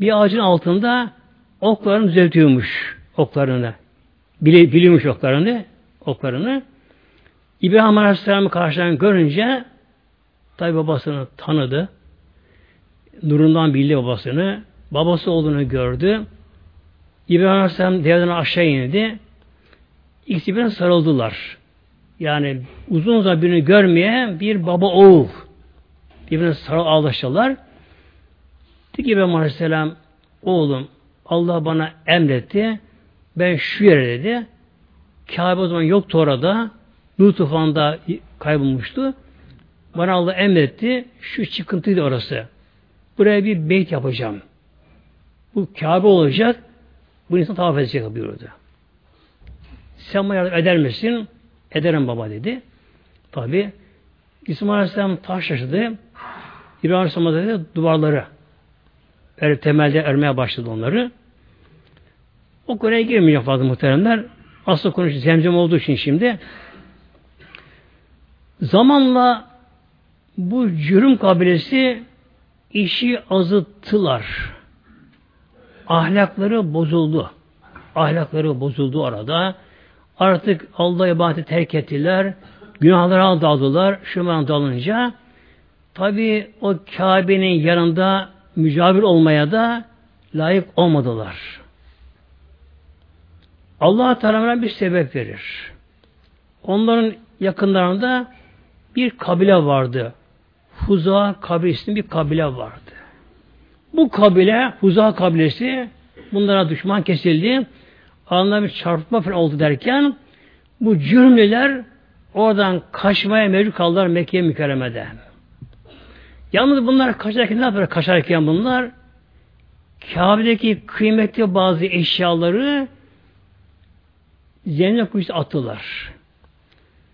bir ağacın altında oklarını düzeltiyormuş. Oklarını. Bili, biliyormuş oklarını. Oklarını. İbrahim Aleyhisselam'ı karşıdan görünce tabi babasını tanıdı. Nurundan bildi babasını. Babası olduğunu gördü. İbrahim Aleyhisselam devden aşağı indi. İkisi birbirine sarıldılar. Yani uzun zaman birini görmeye bir baba oğul birbirine sarıl ağlaştılar. Dedi ki İbrahim Aleyhisselam oğlum Allah bana emretti. Ben şu yere dedi. Kabe o zaman yoktu orada. Nuh tufanında kaybolmuştu. Bana Allah emretti. Şu çıkıntıydı orası. Buraya bir beyt yapacağım. Bu Kabe olacak. Bu insan tavaf edecek buyurdu. Sen bana yardım eder misin? Ederim baba dedi. Tabi İsmail Aleyhisselam taş taşıdı. İbrahim Aleyhisselam dedi duvarları er, temelde ermeye başladı onları. O konuya girmeyecek fazla muhteremler. Asıl konu zemzem olduğu için şimdi zamanla bu cürüm kabilesi işi azıttılar. Ahlakları bozuldu. Ahlakları bozuldu arada. Artık Allah'a ibadeti terk ettiler. Günahlara daldılar. Şundan dalınca tabi o Kabe'nin yanında mücavir olmaya da layık olmadılar. Allah Teala bir sebep verir. Onların yakınlarında bir kabile vardı. Huza kabilesi bir kabile vardı. Bu kabile, Huza kabilesi bunlara düşman kesildi. Aralarında bir çarpma falan oldu derken bu cürmüler oradan kaçmaya mecbur kaldılar Mekke mükerremede. Yalnız bunlar kaçarken ne yapıyor? Kaçarken bunlar Kabe'deki kıymetli bazı eşyaları cennet kuyusu attılar.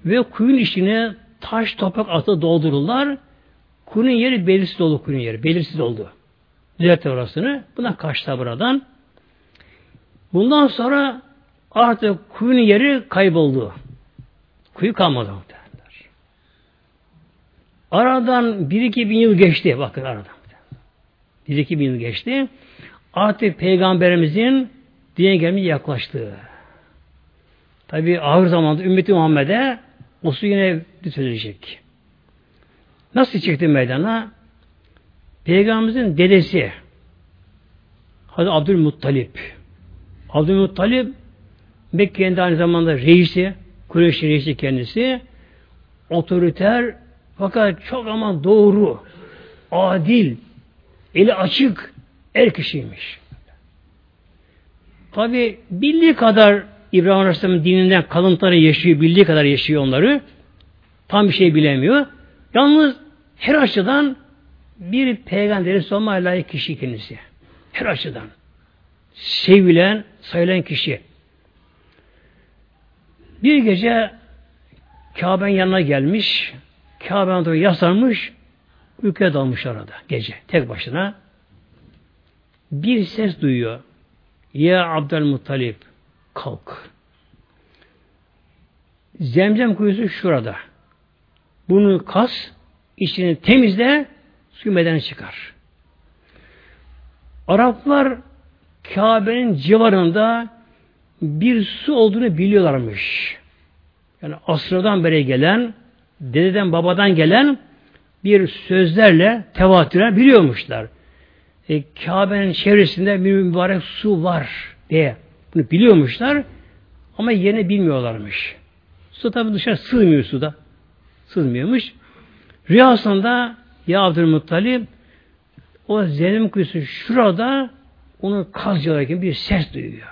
Ve kuyun içine taş toprak atı doldururlar. Kuyunun yeri belirsiz oldu kuyunun yeri. Belirsiz oldu. Düzeltti orasını. Buna kaçtı buradan. Bundan sonra artık kuyunun yeri kayboldu. Kuyu kalmadı. Aradan bir iki bin yıl geçti. Bakın aradan. Bir iki bin yıl geçti. Artık Peygamberimizin dine gelmeye yaklaştı. Tabi ağır zamanda ümmeti Muhammed'e o su yine düzelecek. Nasıl çıktı meydana? Peygamberimizin dedesi Hazreti Abdülmuttalip Abdülmuttalip Mekke'nin aynı zamanda reisi, Kureyş'in reisi kendisi otoriter fakat çok ama doğru, adil, eli açık er kişiymiş. Tabi bildiği kadar İbrahim Aleyhisselam'ın dininden kalıntıları yaşıyor, bildiği kadar yaşıyor onları. Tam bir şey bilemiyor. Yalnız her açıdan bir peygamberin olma layık kişi kendisi. Her açıdan. Sevilen, sayılan kişi. Bir gece Kabe'nin yanına gelmiş. Kabe'nin doğru yaslanmış. Uykuya dalmış arada gece. Tek başına. Bir ses duyuyor. Ya Abdülmuttalip kalk. Zemzem kuyusu şurada. Bunu kas, içini temizle, su medeni çıkar. Araplar Kabe'nin civarında bir su olduğunu biliyorlarmış. Yani asırdan beri gelen dededen babadan gelen bir sözlerle tevatüren biliyormuşlar. E, Kabe'nin çevresinde bir mübarek su var diye bunu biliyormuşlar ama yerini bilmiyorlarmış. Su tabi dışarı sığmıyor suda. Sığmıyormuş. Rüyasında ya Abdülmuttalip o zelim kuyusu şurada onu kazıyorlarken bir ses duyuyor.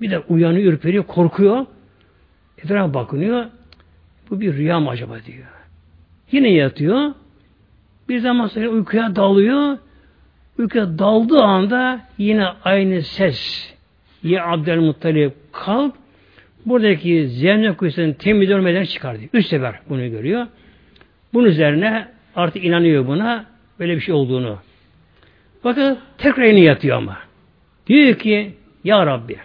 Bir de uyanıyor, ürperiyor, korkuyor. Etrafa bakınıyor. Bu bir rüya mı acaba diyor. Yine yatıyor. Bir zaman sonra uykuya dalıyor. Uykuya daldığı anda yine aynı ses. Ya Abdülmuttalip kalk. Buradaki zemine kuyusunun temiz olmadan çıkar diyor. Üç sefer bunu görüyor. Bunun üzerine artık inanıyor buna böyle bir şey olduğunu. Bakın tekrar yine yatıyor ama. Diyor ki Ya Rabbi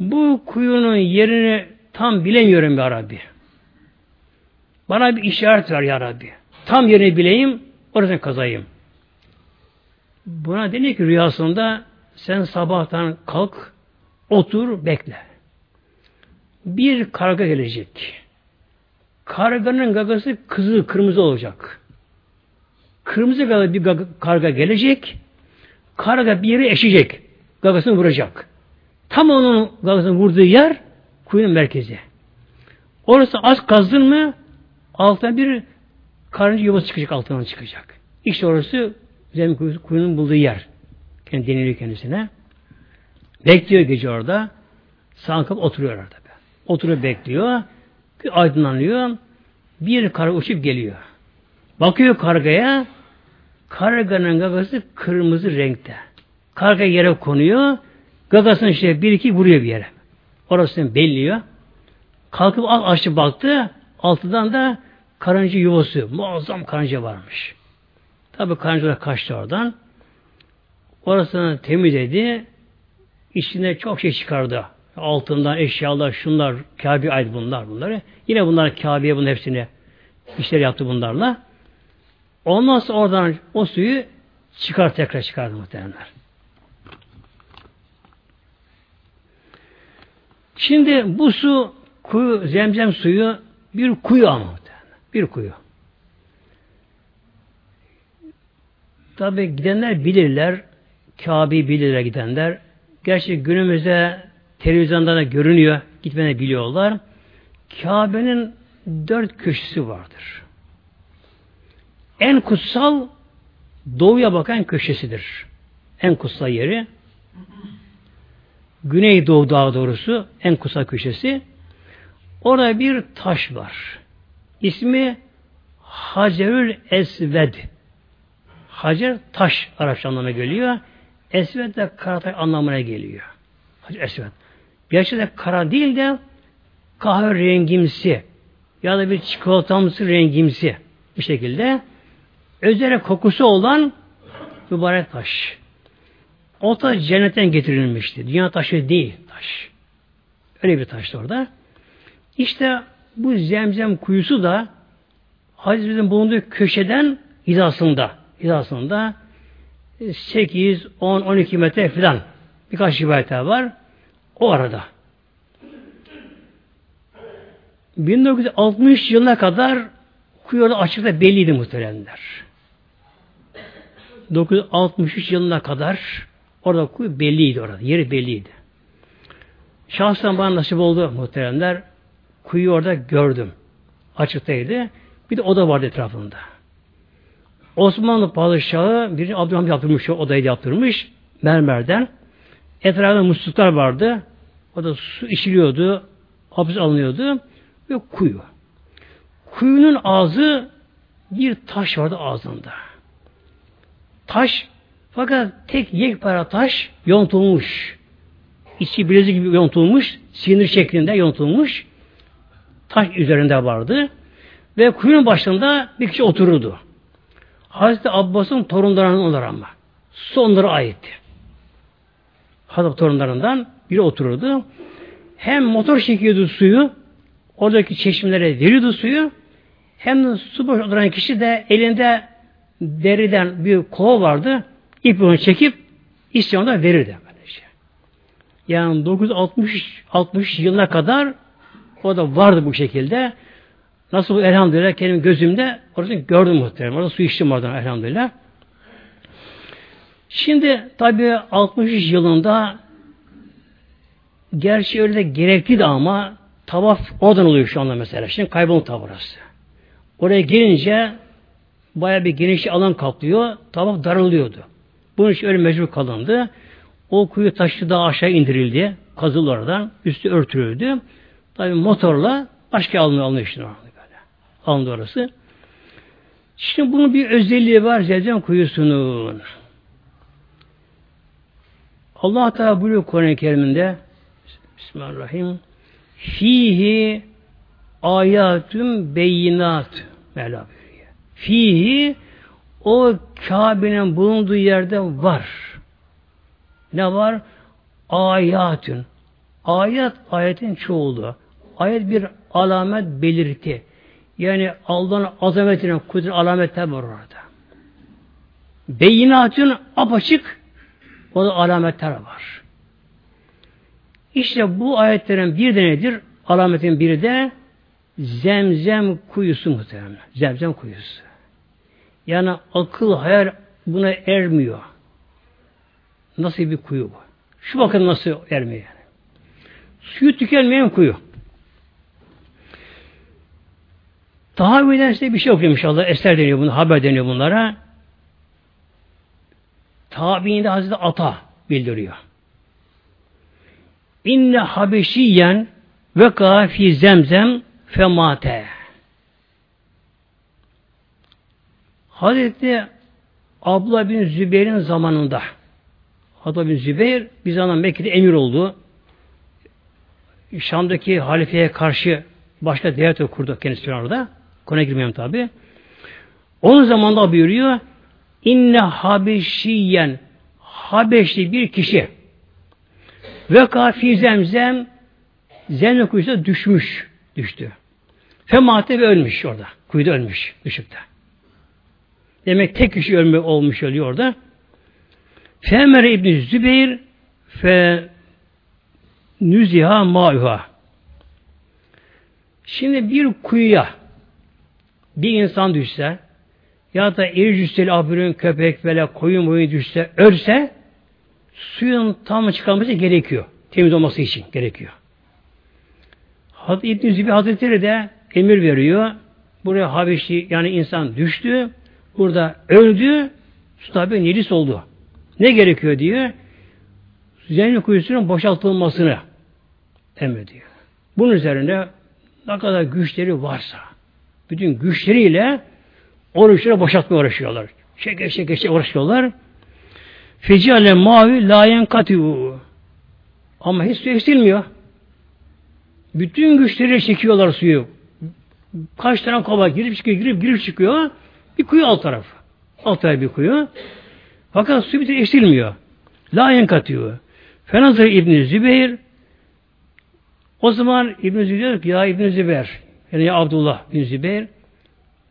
bu kuyunun yerini tam bilemiyorum Ya Rabbi. Bana bir işaret ver Ya Rabbi. Tam yerini bileyim, orasını kazayım. Buna deniyor ki rüyasında sen sabahtan kalk, otur, bekle. Bir karga gelecek. Karganın gagası kızıl, kırmızı olacak. Kırmızı gagalı bir karga gelecek. Karga bir yere eşecek. Gagasını vuracak. Tam onun gagasını vurduğu yer kuyunun merkezi. Orası az kazdın mı altına bir karınca yuvası çıkacak altından çıkacak. İşte orası zemin kuyunun bulduğu yer. Kendi deniliyor kendisine. Bekliyor gece orada. Sankıp oturuyor orada. Oturup bekliyor. Aydınlanıyor. Bir karga uçup geliyor. Bakıyor kargaya. Karganın gagası kırmızı renkte. Karga yere konuyor. Gagasını işte bir iki vuruyor bir yere. Orasını belliyor. Kalkıp açtı baktı. Altından da karınca yuvası. Muazzam karınca varmış. Tabi karıncalar kaçtı oradan. Orasını temizledi. İçinde çok şey çıkardı. Altından eşyalar, şunlar, Kabe ait bunlar bunları. Yine bunlar Kabe'ye bunun hepsini işler yaptı bunlarla. Ondan sonra oradan o suyu çıkar tekrar çıkardı muhtemelenler. Şimdi bu su kuyu, zemzem suyu bir kuyu ama bir kuyu. Tabi gidenler bilirler, Kabe'yi bilirler gidenler. Gerçi günümüzde televizyonda da görünüyor, gitmeni biliyorlar. Kabe'nin dört köşesi vardır. En kutsal doğuya bakan köşesidir. En kutsal yeri. Güneydoğu daha doğrusu en kutsal köşesi. Orada bir taş var. İsmi Hacerül Esved. Hacer taş Arapça anlamına geliyor. Esved de karatay anlamına geliyor. Hacer Esved. Gerçekten kara değil de kahve rengimsi ya da bir çikolatamsı rengimsi bir şekilde özel kokusu olan mübarek taş. O taş cennetten getirilmişti. Dünya taşı değil taş. Öyle bir taştı orada. İşte bu zemzem kuyusu da Hazretimizin bulunduğu köşeden hizasında hizasında 8, 10, 12 metre falan birkaç rivayetler var. O arada. 1960 yılına kadar kuyu orada açıkta belliydi muhteremler. 1963 yılına kadar orada kuyu belliydi orada. Yeri belliydi. Şahsen bana nasip oldu muhteremler. Kuyu orada gördüm. Açıktaydı. Bir de oda vardı etrafında. Osmanlı padişahı bir Abdülhamit yaptırmış, odayı yaptırmış mermerden. Etrafında musluklar vardı. O da su içiliyordu, hapis alınıyordu ve kuyu. Kuyunun ağzı bir taş vardı ağzında. Taş fakat tek yekpare taş yontulmuş. İçi bilezik gibi yontulmuş, sinir şeklinde yontulmuş. Taş üzerinde vardı. Ve kuyunun başında bir kişi otururdu. Hazreti Abbas'ın torunlarından onlar ama. Sonlara aitti. Hazreti torunlarından biri otururdu. Hem motor çekiyordu suyu, oradaki çeşmelere veriyordu suyu, hem de su boş oturan kişi de elinde deriden bir kova vardı, ip onu çekip isyonda verirdi. Yani 960 60 yılına kadar o da vardı bu şekilde. Nasıl elhamdülillah kendim gözümde orada gördüm muhtemelen. Orada su içtim oradan elhamdülillah. Şimdi tabi 63 yılında gerçi öyle de gerekli de ama tavaf oradan oluyor şu anda mesela. Şimdi kaybolun tavrası. Oraya gelince baya bir geniş alan kaplıyor. Tavaf daralıyordu. Bunun için öyle mecbur kalındı. O kuyu taşı daha aşağı indirildi. Kazıldı oradan. Üstü örtülüydü. Tabi motorla başka alınıyor alınıyor işte böyle. Alındı orası. Şimdi bunun bir özelliği var Zemzem kuyusunun. Allah Teala buyuruyor Kur'an-ı Kerim'inde Bismillahirrahmanirrahim Fihi ayatun beyinat Mevla buyuruyor. Fihi o Kabe'nin bulunduğu yerde var. Ne var? Ayatün. Ayat, ayetin çoğulu. Ayet bir alamet belirti. Yani Allah'ın azametine, kudret alametler var orada. Beyinatün apaçık o da alametler var. İşte bu ayetlerin bir de nedir? Alametin biri de zemzem kuyusu muhtemelen. Zemzem kuyusu. Yani akıl, hayal buna ermiyor. Nasıl bir kuyu bu? Şu bakın nasıl ermiyor yani. Suyu tükenmeyen kuyu. Tahavvüden size bir şey okuyayım inşallah. Eser deniyor bunu, haber deniyor bunlara. Tabiinde Hazreti Ata bildiriyor. İnne habeşiyen ve fi zemzem femate. Hazreti Abla bin Zübeyir'in zamanında Abla bin Zübeyir bir zaman Mekke'de emir oldu. Şam'daki halifeye karşı başka devlet kurdu kendisi orada. Konuya girmiyorum tabi. Onun zamanında buyuruyor İnne Habeşiyen Habeşli bir kişi ve kafi zemzem zemzem kuyusuna düşmüş. Düştü. Femate ve ölmüş orada. Kuyuda ölmüş. Düşüp de. Demek tek kişi ölme olmuş oluyor orada. Femer İbni Zübeyir fe nüziha ma'uha. Şimdi bir kuyuya bir insan düşse ya da iri cüsseli abürün köpek böyle koyun boyu düşse ölse suyun tam çıkarması gerekiyor. Temiz olması için gerekiyor. Hazreti İbn Zübeyir Hazretleri de emir veriyor. Buraya Habeşi yani insan düştü. Burada öldü. Su tabi necis oldu. Ne gerekiyor diyor. Zeynep kuyusunun boşaltılmasını emrediyor. Bunun üzerine ne kadar güçleri varsa bütün güçleriyle oruçları boşaltmaya uğraşıyorlar. Şeker şeker şeker uğraşıyorlar. Fecale mavi layen katiu. Ama hiç su eksilmiyor. Bütün güçleri çekiyorlar suyu. Kaç tane kova girip çıkıyor, girip girip çıkıyor. Bir kuyu alt tarafı. Alt tarafı bir kuyu. Fakat su bir eksilmiyor. Layen katıyor. Fenazır İbn Zübeyir o zaman İbn Zübeyir diyor ki ya İbn Zübeyir yani ya Abdullah bin Zübeyir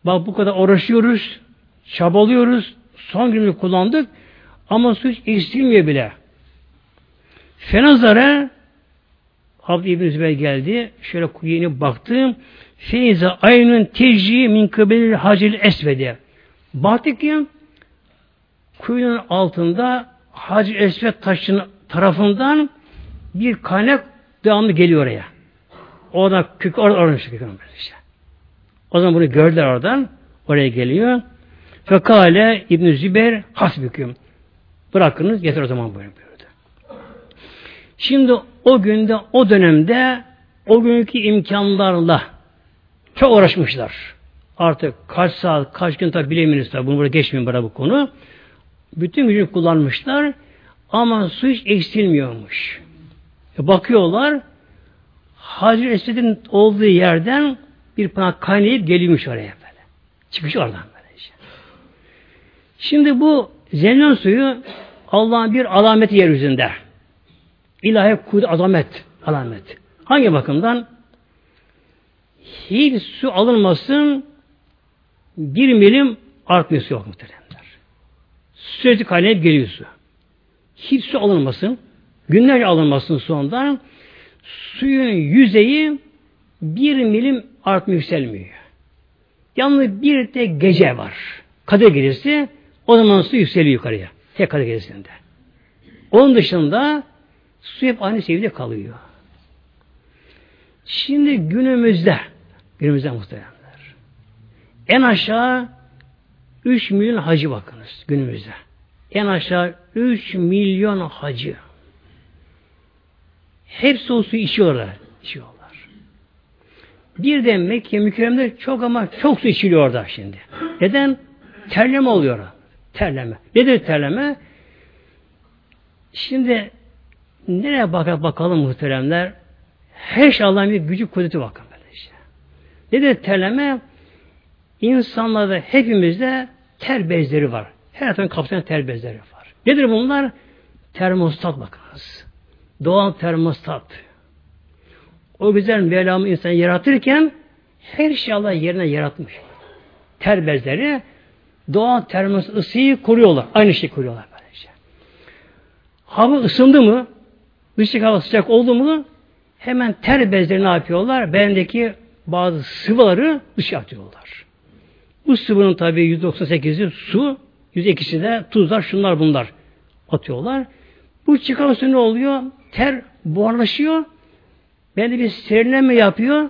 bak bu kadar uğraşıyoruz çabalıyoruz son günü kullandık ama su hiç eksilmiyor bile. Fenazara Abdü İbn Zübeyir geldi. Şöyle kuyuya baktım. Feyze aynın tecri min kıbelil hacil esvede. Baktık ki kuyunun altında Hacı Esved taşının tarafından bir kaynak devamlı geliyor oraya. Orada kök orada orada işte. O zaman bunu gördüler oradan. Oraya geliyor. Fekale İbn Zübeyir hasbüküm. Bırakınız yeter o zaman buyurdu. Şimdi o günde o dönemde o günkü imkanlarla çok uğraşmışlar. Artık kaç saat, kaç gün tabi bileminiz tabi. Bunu burada geçmeyin bana bu konu. Bütün gücünü kullanmışlar. Ama su hiç eksilmiyormuş. E bakıyorlar Hacı Esed'in olduğu yerden bir pınar kaynayıp geliyormuş oraya böyle. Çıkmış oradan böyle. Işte. Şimdi bu zemzem suyu Allah'ın bir alameti yeryüzünde. İlahi kudret azamet alamet. Hangi bakımdan? Hiç su alınmasın bir milim artmıyor su yok muhteremler. Sürekli kaynayıp geliyor su. Hiç su alınmasın. Günlerce alınmasın su ondan. Suyun yüzeyi bir milim artmıyor yükselmiyor. Yalnız bir de gece var. Kadir gecesi. O zaman su yükseliyor yukarıya. Tek Kadir gecesinde. Onun dışında su hep aynı seviyede kalıyor. Şimdi günümüzde günümüzde muhtemelenler. En aşağı 3 milyon hacı bakınız günümüzde. En aşağı 3 milyon hacı. Hepsi o suyu içiyorlar. içiyorlar. Bir de Mekke mükerremde çok ama çok su içiliyor orada şimdi. Neden? Terleme oluyor. Terleme. Nedir terleme? Şimdi nereye bakar bakalım muhteremler? Her şey Allah'ın bir gücü kudreti bakın böyle işte. Nedir terleme? İnsanlarda hepimizde ter bezleri var. Her tarafın kapsayan ter bezleri var. Nedir bunlar? Termostat bakınız. Doğal termostat. O güzel Mevlam insanı yaratırken her şey Allah yerine yaratmış. Ter bezleri doğal termos ısıyı koruyorlar. Aynı şey koruyorlar böylece. Hava ısındı mı, dışık hava sıcak oldu mu hemen ter bezleri ne yapıyorlar? Bedendeki bazı sıvıları dışa atıyorlar. Bu sıvının tabi %98'i su, %2'si de tuzlar, şunlar bunlar atıyorlar. Bu çıkan su ne oluyor? Ter buharlaşıyor. Bedende bir serinleme yapıyor.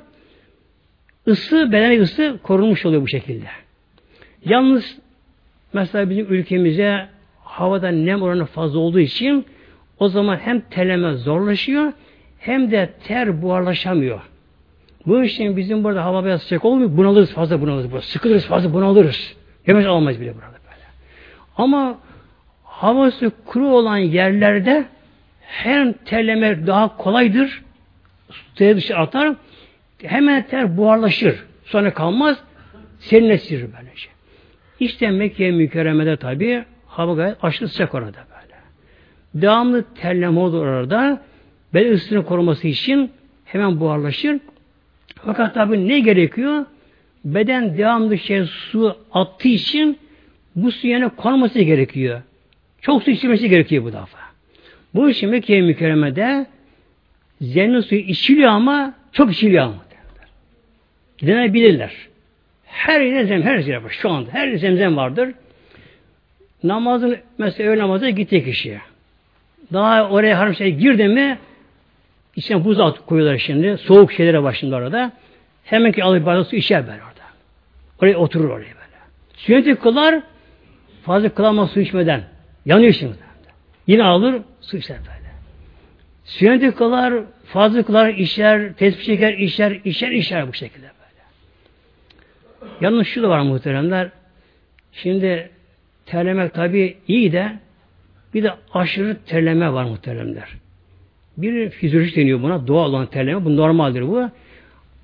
Isı, bedene ısı korunmuş oluyor bu şekilde. Yalnız mesela bizim ülkemize havada nem oranı fazla olduğu için o zaman hem terleme zorlaşıyor hem de ter buharlaşamıyor. Bu için bizim burada hava biraz sıcak olmuyor. Bunalırız fazla bunalırız. Burada. Sıkılırız fazla bunalırız. Yemek almayız bile burada böyle. Ama havası kuru olan yerlerde hem terleme daha kolaydır. Suya dışı atar. Hemen ter buharlaşır. Sonra kalmaz. Serinleşir böylece. İşte Mekke mükerremede tabi hava gayet aşırı sıcak orada böyle. Devamlı terleme olur orada. Bel ısısını koruması için hemen buharlaşır. Fakat tabi ne gerekiyor? Beden devamlı şey su attığı için bu su yerine konması gerekiyor. Çok su içilmesi gerekiyor bu defa. Bu için Mekke mükerremede zemzem suyu içiliyor ama çok içiliyor ama. Gidenler bilirler. Her yere zem, her yere var. Şu anda her zemzem vardır. Namazın mesela öğle namazı gitti kişiye. Daha oraya haram şey girdi mi içine buz at koyuyorlar şimdi. Soğuk şeylere başında orada. Hemen ki alıp bardak su içer böyle orada. Oraya oturur oraya böyle. Sünneti kılar fazla kılamaz su içmeden. Yanıyor şimdi. Yine alır su içer böyle. Sünneti kılar fazla kılar içer, tesbih çeker, içer, içer, içer bu şekilde böyle. Yalnız şu da var muhteremler. Şimdi terlemek tabi iyi de bir de aşırı terleme var muhteremler. Bir fizyolojik deniyor buna. Doğal olan terleme. Bu normaldir bu.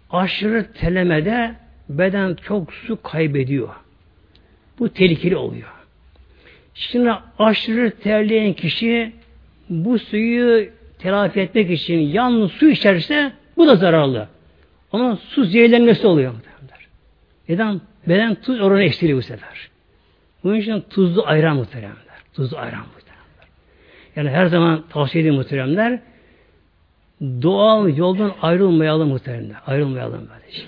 Aşırı terlemede beden çok su kaybediyor. Bu tehlikeli oluyor. Şimdi aşırı terleyen kişi bu suyu telafi etmek için yalnız su içerse bu da zararlı. Ama su zehirlenmesi oluyor. Neden? Beden tuz oranı eksiliyor bu sefer. Bunun için tuzlu ayran muhteremler. Tuzlu ayran muhteremler. Yani her zaman tavsiye edeyim muhteremler. Doğal yoldan ayrılmayalım muhteremler. Ayrılmayalım böylece.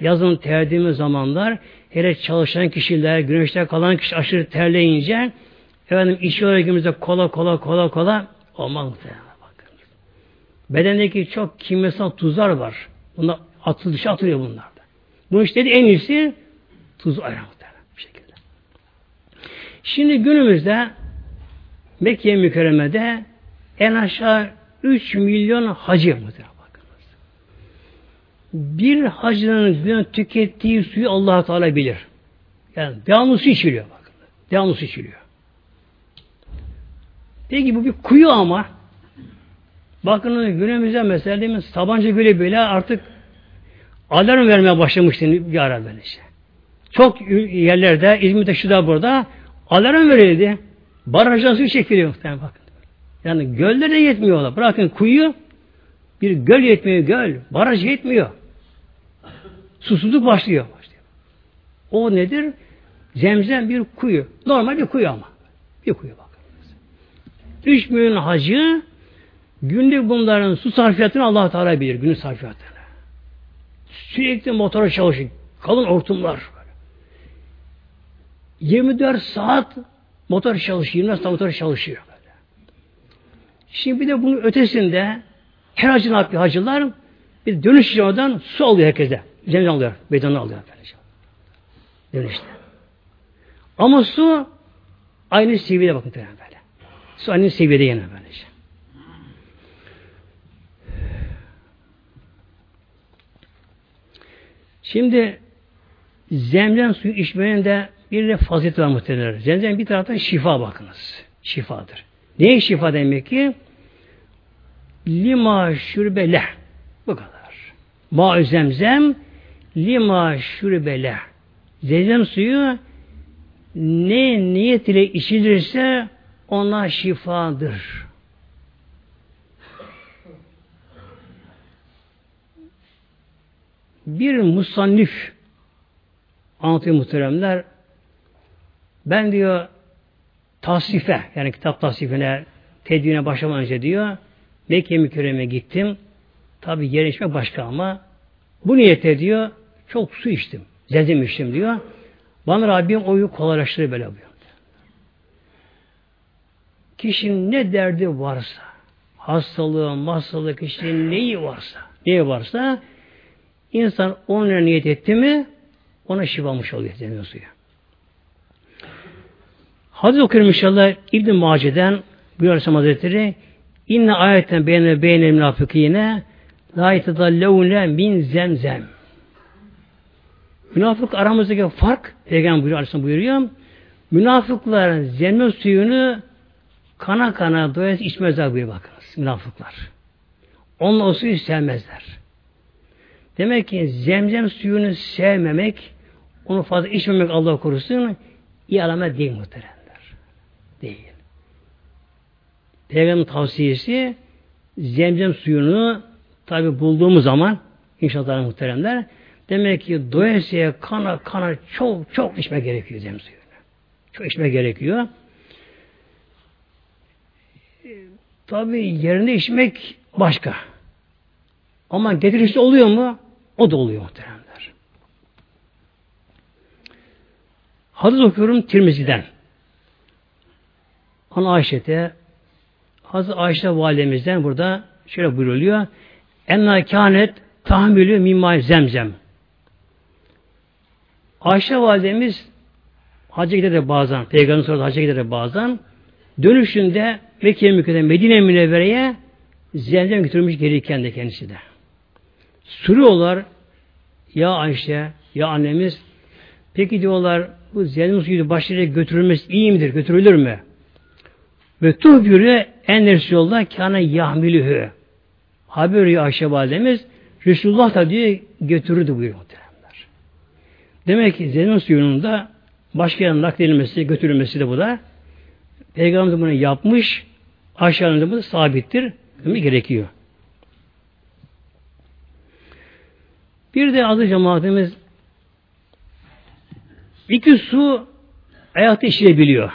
Yazın terdiğimiz zamanlar hele çalışan kişiler, güneşte kalan kişi aşırı terleyince efendim içiyorlar günümüzde kola kola kola kola olmaz muhtemelen bakın. Bedendeki çok kimyasal tuzlar var. Bunlar atıl dışı atılıyor bunlar da. Bu işte en iyisi tuz muhtemelen bu şekilde. Şimdi günümüzde Mekke mükerremede en aşağı 3 milyon hacı muhtemelen. Bir hacının gün tükettiği suyu allah Teala bilir. Yani devamlı su içiliyor bakın. Devamlı su içiliyor. Peki bu bir kuyu ama bakın günümüzde mesela değil mi Sabancı Gölü bile artık alarm vermeye başlamıştı bir ara böyle şey. Çok yerlerde İzmir'de şu da burada alarm verildi. Barajdan su çekiliyor muhtemelen bakın. Yani göller de yetmiyorlar. Bırakın kuyu bir göl yetmiyor göl. Baraj yetmiyor. Susuzluk başlıyor. başlıyor. O nedir? Zemzem bir kuyu. Normal bir kuyu ama. Bir kuyu bakın. 3 milyon hacı günlük bunların su sarfiyatını Allah Teala bilir. Günlük sarfiyatını. Sürekli motora çalışıyor. Kalın hortumlar. 24 saat motor çalışıyor. 24 saat motor çalışıyor. Şimdi bir de bunun ötesinde her hacı ne yapıyor hacılar? Bir dönüş oradan su alıyor herkese. Zemzem alıyor. Bedanı alıyor. Böylece. Dönüşte. Ama su aynı seviyede bakın böyle. Su aynı seviyede yine böylece. Şimdi zemzem suyu içmenin de bir de fazileti var muhtemelen. Zemzem bir taraftan şifa bakınız. Şifadır. Neye şifa demek ki? Lima şürbele. Bu kadar. Ma zemzem lima şürbele. Zemzem suyu ne niyet ile içilirse ona şifadır. Bir musannif anlatıyor muhteremler ben diyor tasnife yani kitap tasnifine tedvine başlamadan önce diyor Mekke mükerreme gittim. Tabi yer başka ama bu niyete diyor çok su içtim. Zezim içtim diyor. Bana Rabbim oyu kolaylaştırır böyle buyuruyor. Kişinin ne derdi varsa, hastalığı, hastalığı, kişinin neyi varsa, neyi varsa, insan onunla niyet etti mi, ona şifamış oluyor deniyor suya. Hadis okuyorum inşallah İbn-i Mace'den Aleyhisselam Hazretleri İnne ayetten beğene beğene münafıkine la yetedallevne min zemzem. Münafık aramızdaki fark Peygamber buyuruyor, Aleyhisselam buyuruyor. Münafıklar zemzem suyunu kana kana doyası içmezler buyuruyor bakınız. Münafıklar. Onunla o suyu sevmezler. Demek ki zemzem suyunu sevmemek, onu fazla içmemek Allah korusun, iyi alamet değil muhteremler. Değil. Peygamber tavsiyesi zemzem suyunu tabi bulduğumuz zaman inşallah muhteremler demek ki doyasıya kana kana çok çok içme gerekiyor zemzem suyunu. Çok içme gerekiyor. Tabi yerinde içmek başka. Ama getirisi oluyor mu? O da oluyor muhteremler. Hadis okuyorum Tirmizi'den. Ana Ayşe'te Hazreti Ayşe validemizden burada şöyle buyuruluyor. Enna kânet tahmülü mimma zemzem. Ayşe validemiz hacca gider bazen, peygamber sonra hacca gider bazen, dönüşünde Mekke mükerrem Medine Münevvere'ye zemzem götürmüş gelirken de kendisi de. Soruyorlar ya Ayşe ya annemiz peki diyorlar bu zemzem suyu başlarına götürülmesi iyi midir? Götürülür mü? Ve tuhbürü en yolda kâne yahmilühü. Haber veriyor Ayşe validemiz Resulullah da diye götürürdü buyuruyor. Demek ki zemzem suyunun da başka yerine nakledilmesi, götürülmesi de bu da Peygamber bunu yapmış, aşağıda bu sabittir. Demek gerekiyor. Bir de adı cemaatimiz iki su ayakta işleyebiliyor.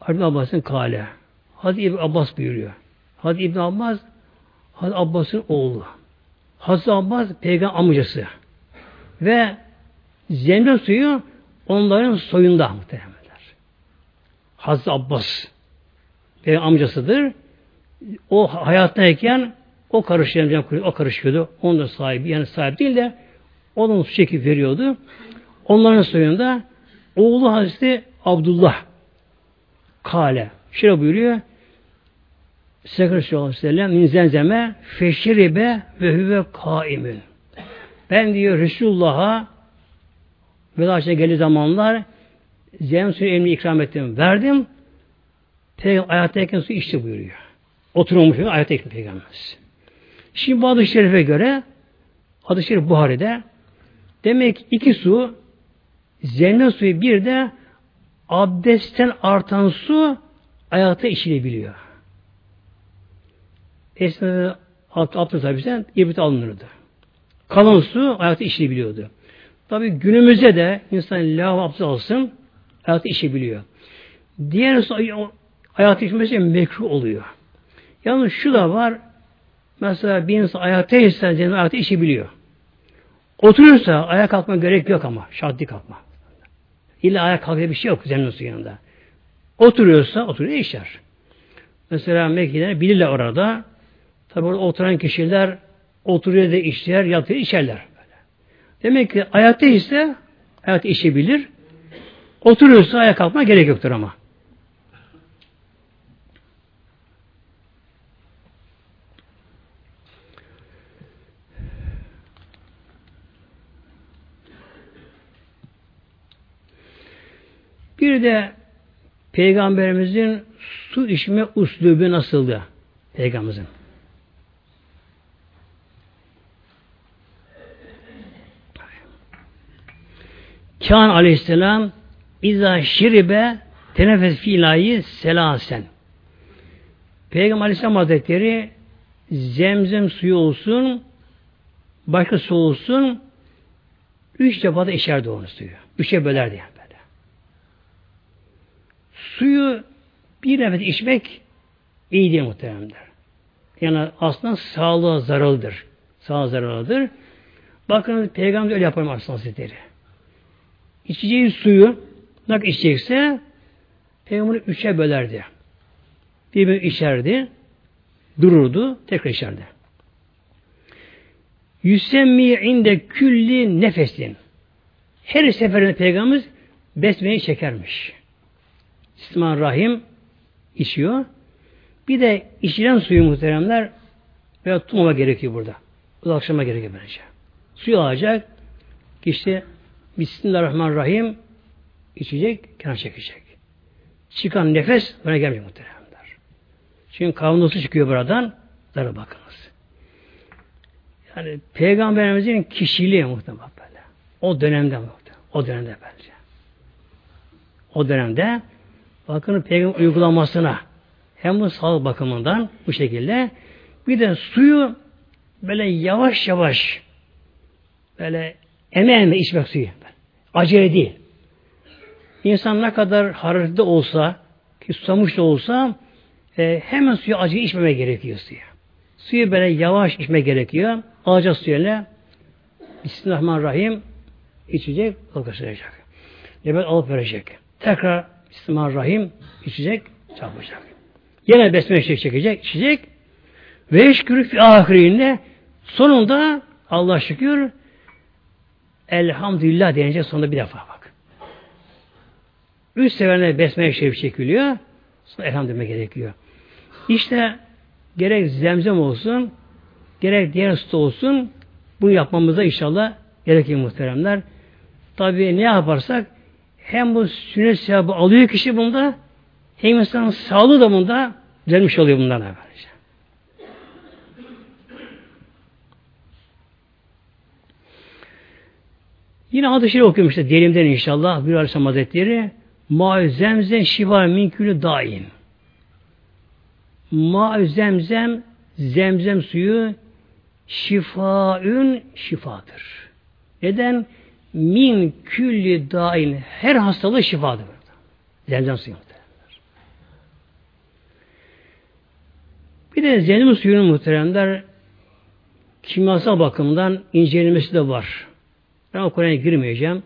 Hazreti Abbas'ın kale. Hazreti İbn Abbas buyuruyor. Hazreti İbn Abbas Hazreti Abbas'ın oğlu. Hazreti Abbas peygamber amcası. Ve zemzem suyu onların soyunda muhtemelenler. Hazreti Abbas peygamber amcasıdır. O hayattayken o karışıyor, o karışıyordu. Onun da sahibi, yani sahibi değil de onun su çekip veriyordu. Onların soyunda oğlu Hazreti Abdullah Kale. Şöyle buyuruyor. Sekre sallallahu aleyhi ve sellem min zemzeme feşiribe ve hüve kaimün. Ben diyor Resulullah'a veda geldiği zamanlar zemzem suyu elini ikram ettim. Verdim. Peygamber ayaktayken su içti buyuruyor. Oturmuş ayaktayken peygamberimiz. Şimdi bu adı şerife göre adı şerif Buhari'de demek iki su zemzem suyu bir de abdestten artan su ayakta içilebiliyor. Eskiden abdest abdestten ibret alınırdı. Kalan su ayakta içilebiliyordu. Tabi günümüzde de insan lav abdest alsın ayakta içebiliyor. Diğer su ayakta içmesi mekruh oluyor. Yalnız şu da var mesela bir insan ayakta içsen ayakta içebiliyor. Oturuyorsa ayağa kalkma gerek yok ama. Şart kalkma. İlla ayağa kalkacak bir şey yok zemzem suyu yanında. Oturuyorsa oturuyor işler. Mesela Mekke'de bilirler orada. Tabi orada oturan kişiler oturuyor da işler, yatıyor, içerler. Demek ki ayakta ise hayat işebilir. Oturuyorsa ayağa kalkma gerek yoktur ama. Bir de Peygamberimizin su içme uslubu nasıldı? Peygamberimizin. Kân aleyhisselam İza şiribe tenefes filayi selasen. Peygamber Aleyhisselam Hazretleri zemzem suyu olsun, başka su olsun, üç defa da içerdi onu suyu. Üçe bölerdi yani böyle. Suyu bir nefes içmek iyi değil muhteremler. Yani aslında sağlığa zararlıdır. Sağlığa zararlıdır. Bakın Peygamber öyle yapar Aleyhisselam Hazretleri. İçeceği suyu ne içecekse Peygamber üçe bölerdi. Bir bir içerdi, dururdu, tekrar içerdi. Yüsemmi inde külli nefesin. Her seferinde Peygamberimiz besmeyi çekermiş. Bismillahirrahmanirrahim içiyor. Bir de içilen suyu muhteremler veya tutmama gerekiyor burada. Uzaklaşma gerekiyor bence. Suyu alacak, işte Bismillahirrahmanirrahim içecek, kenar çekecek. Çıkan nefes buna gelmiyor muhteremler. Çünkü kavnosu çıkıyor buradan. Dara bakınız. Yani Peygamberimizin kişiliği muhtemelen. O dönemde muhtemelen. O dönemde bence. O dönemde bakın peygamber uygulamasına hem bu sağlık bakımından bu şekilde bir de suyu böyle yavaş yavaş böyle eme eme içmek suyu. Acele değil. İnsan ne kadar hararetli olsa, ki susamış da olsa e, hemen suyu acı içmeme gerekiyor suya. Suyu böyle yavaş içme gerekiyor. Alacak suyla Bismillahirrahmanirrahim içecek, kalkıştıracak. Nefes alıp verecek. Tekrar Bismillahirrahmanirrahim içecek, çarpacak. Yine besmele çekecek, içecek. Ve eşkürü fi ahirinde sonunda Allah şükür elhamdülillah deyince sonunda bir defa bak. Üç seferinde besmele şerif çekiliyor. Sonra elhamdülillah gerekiyor. İşte gerek zemzem olsun, gerek diğer su olsun, bunu yapmamıza inşallah gerekiyor muhteremler. Tabi ne yaparsak hem bu sünnet sevabı alıyor kişi bunda hem insanın sağlığı da bunda düzelmiş oluyor bundan evvelce. Yine adı şiir okuyorum işte diyelimden inşallah bir Aleyhisselam Hazretleri Ma zemzem şifa minkülü daim. Ma zemzem zemzem suyu şifaün şifadır. Neden? Min külli dain her hastalığı şifadır. Zemzem suyu muhteremler. Bir de zemzem suyunun muhteremler kimyasal bakımdan incelenmesi de var. Ben o konuya girmeyeceğim.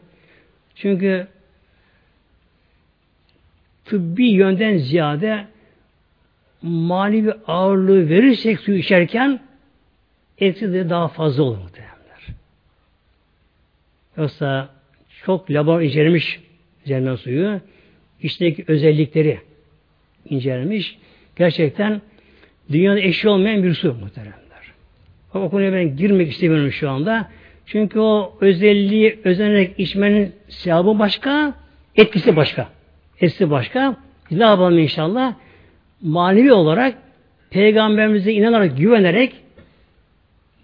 Çünkü tıbbi yönden ziyade manevi ağırlığı verirsek su içerken etkisi de daha fazla olur muhtemelenler. Yoksa çok laboratuvar incelenmiş cennet suyu içindeki özellikleri incelenmiş. Gerçekten dünyada eşi olmayan bir su muhtemelenler. O konuya ben girmek istemiyorum şu anda. Çünkü o özelliği özenerek içmenin sevabı başka, etkisi başka. Etkisi başka. Ne yapalım inşallah? Manevi olarak Peygamberimize inanarak, güvenerek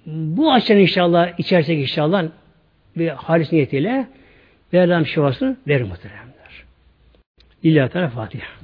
bu açıdan inşallah içersek inşallah bir halis niyetiyle Mevlam şifasını verir muhteremler. İlla Teala Fatiha.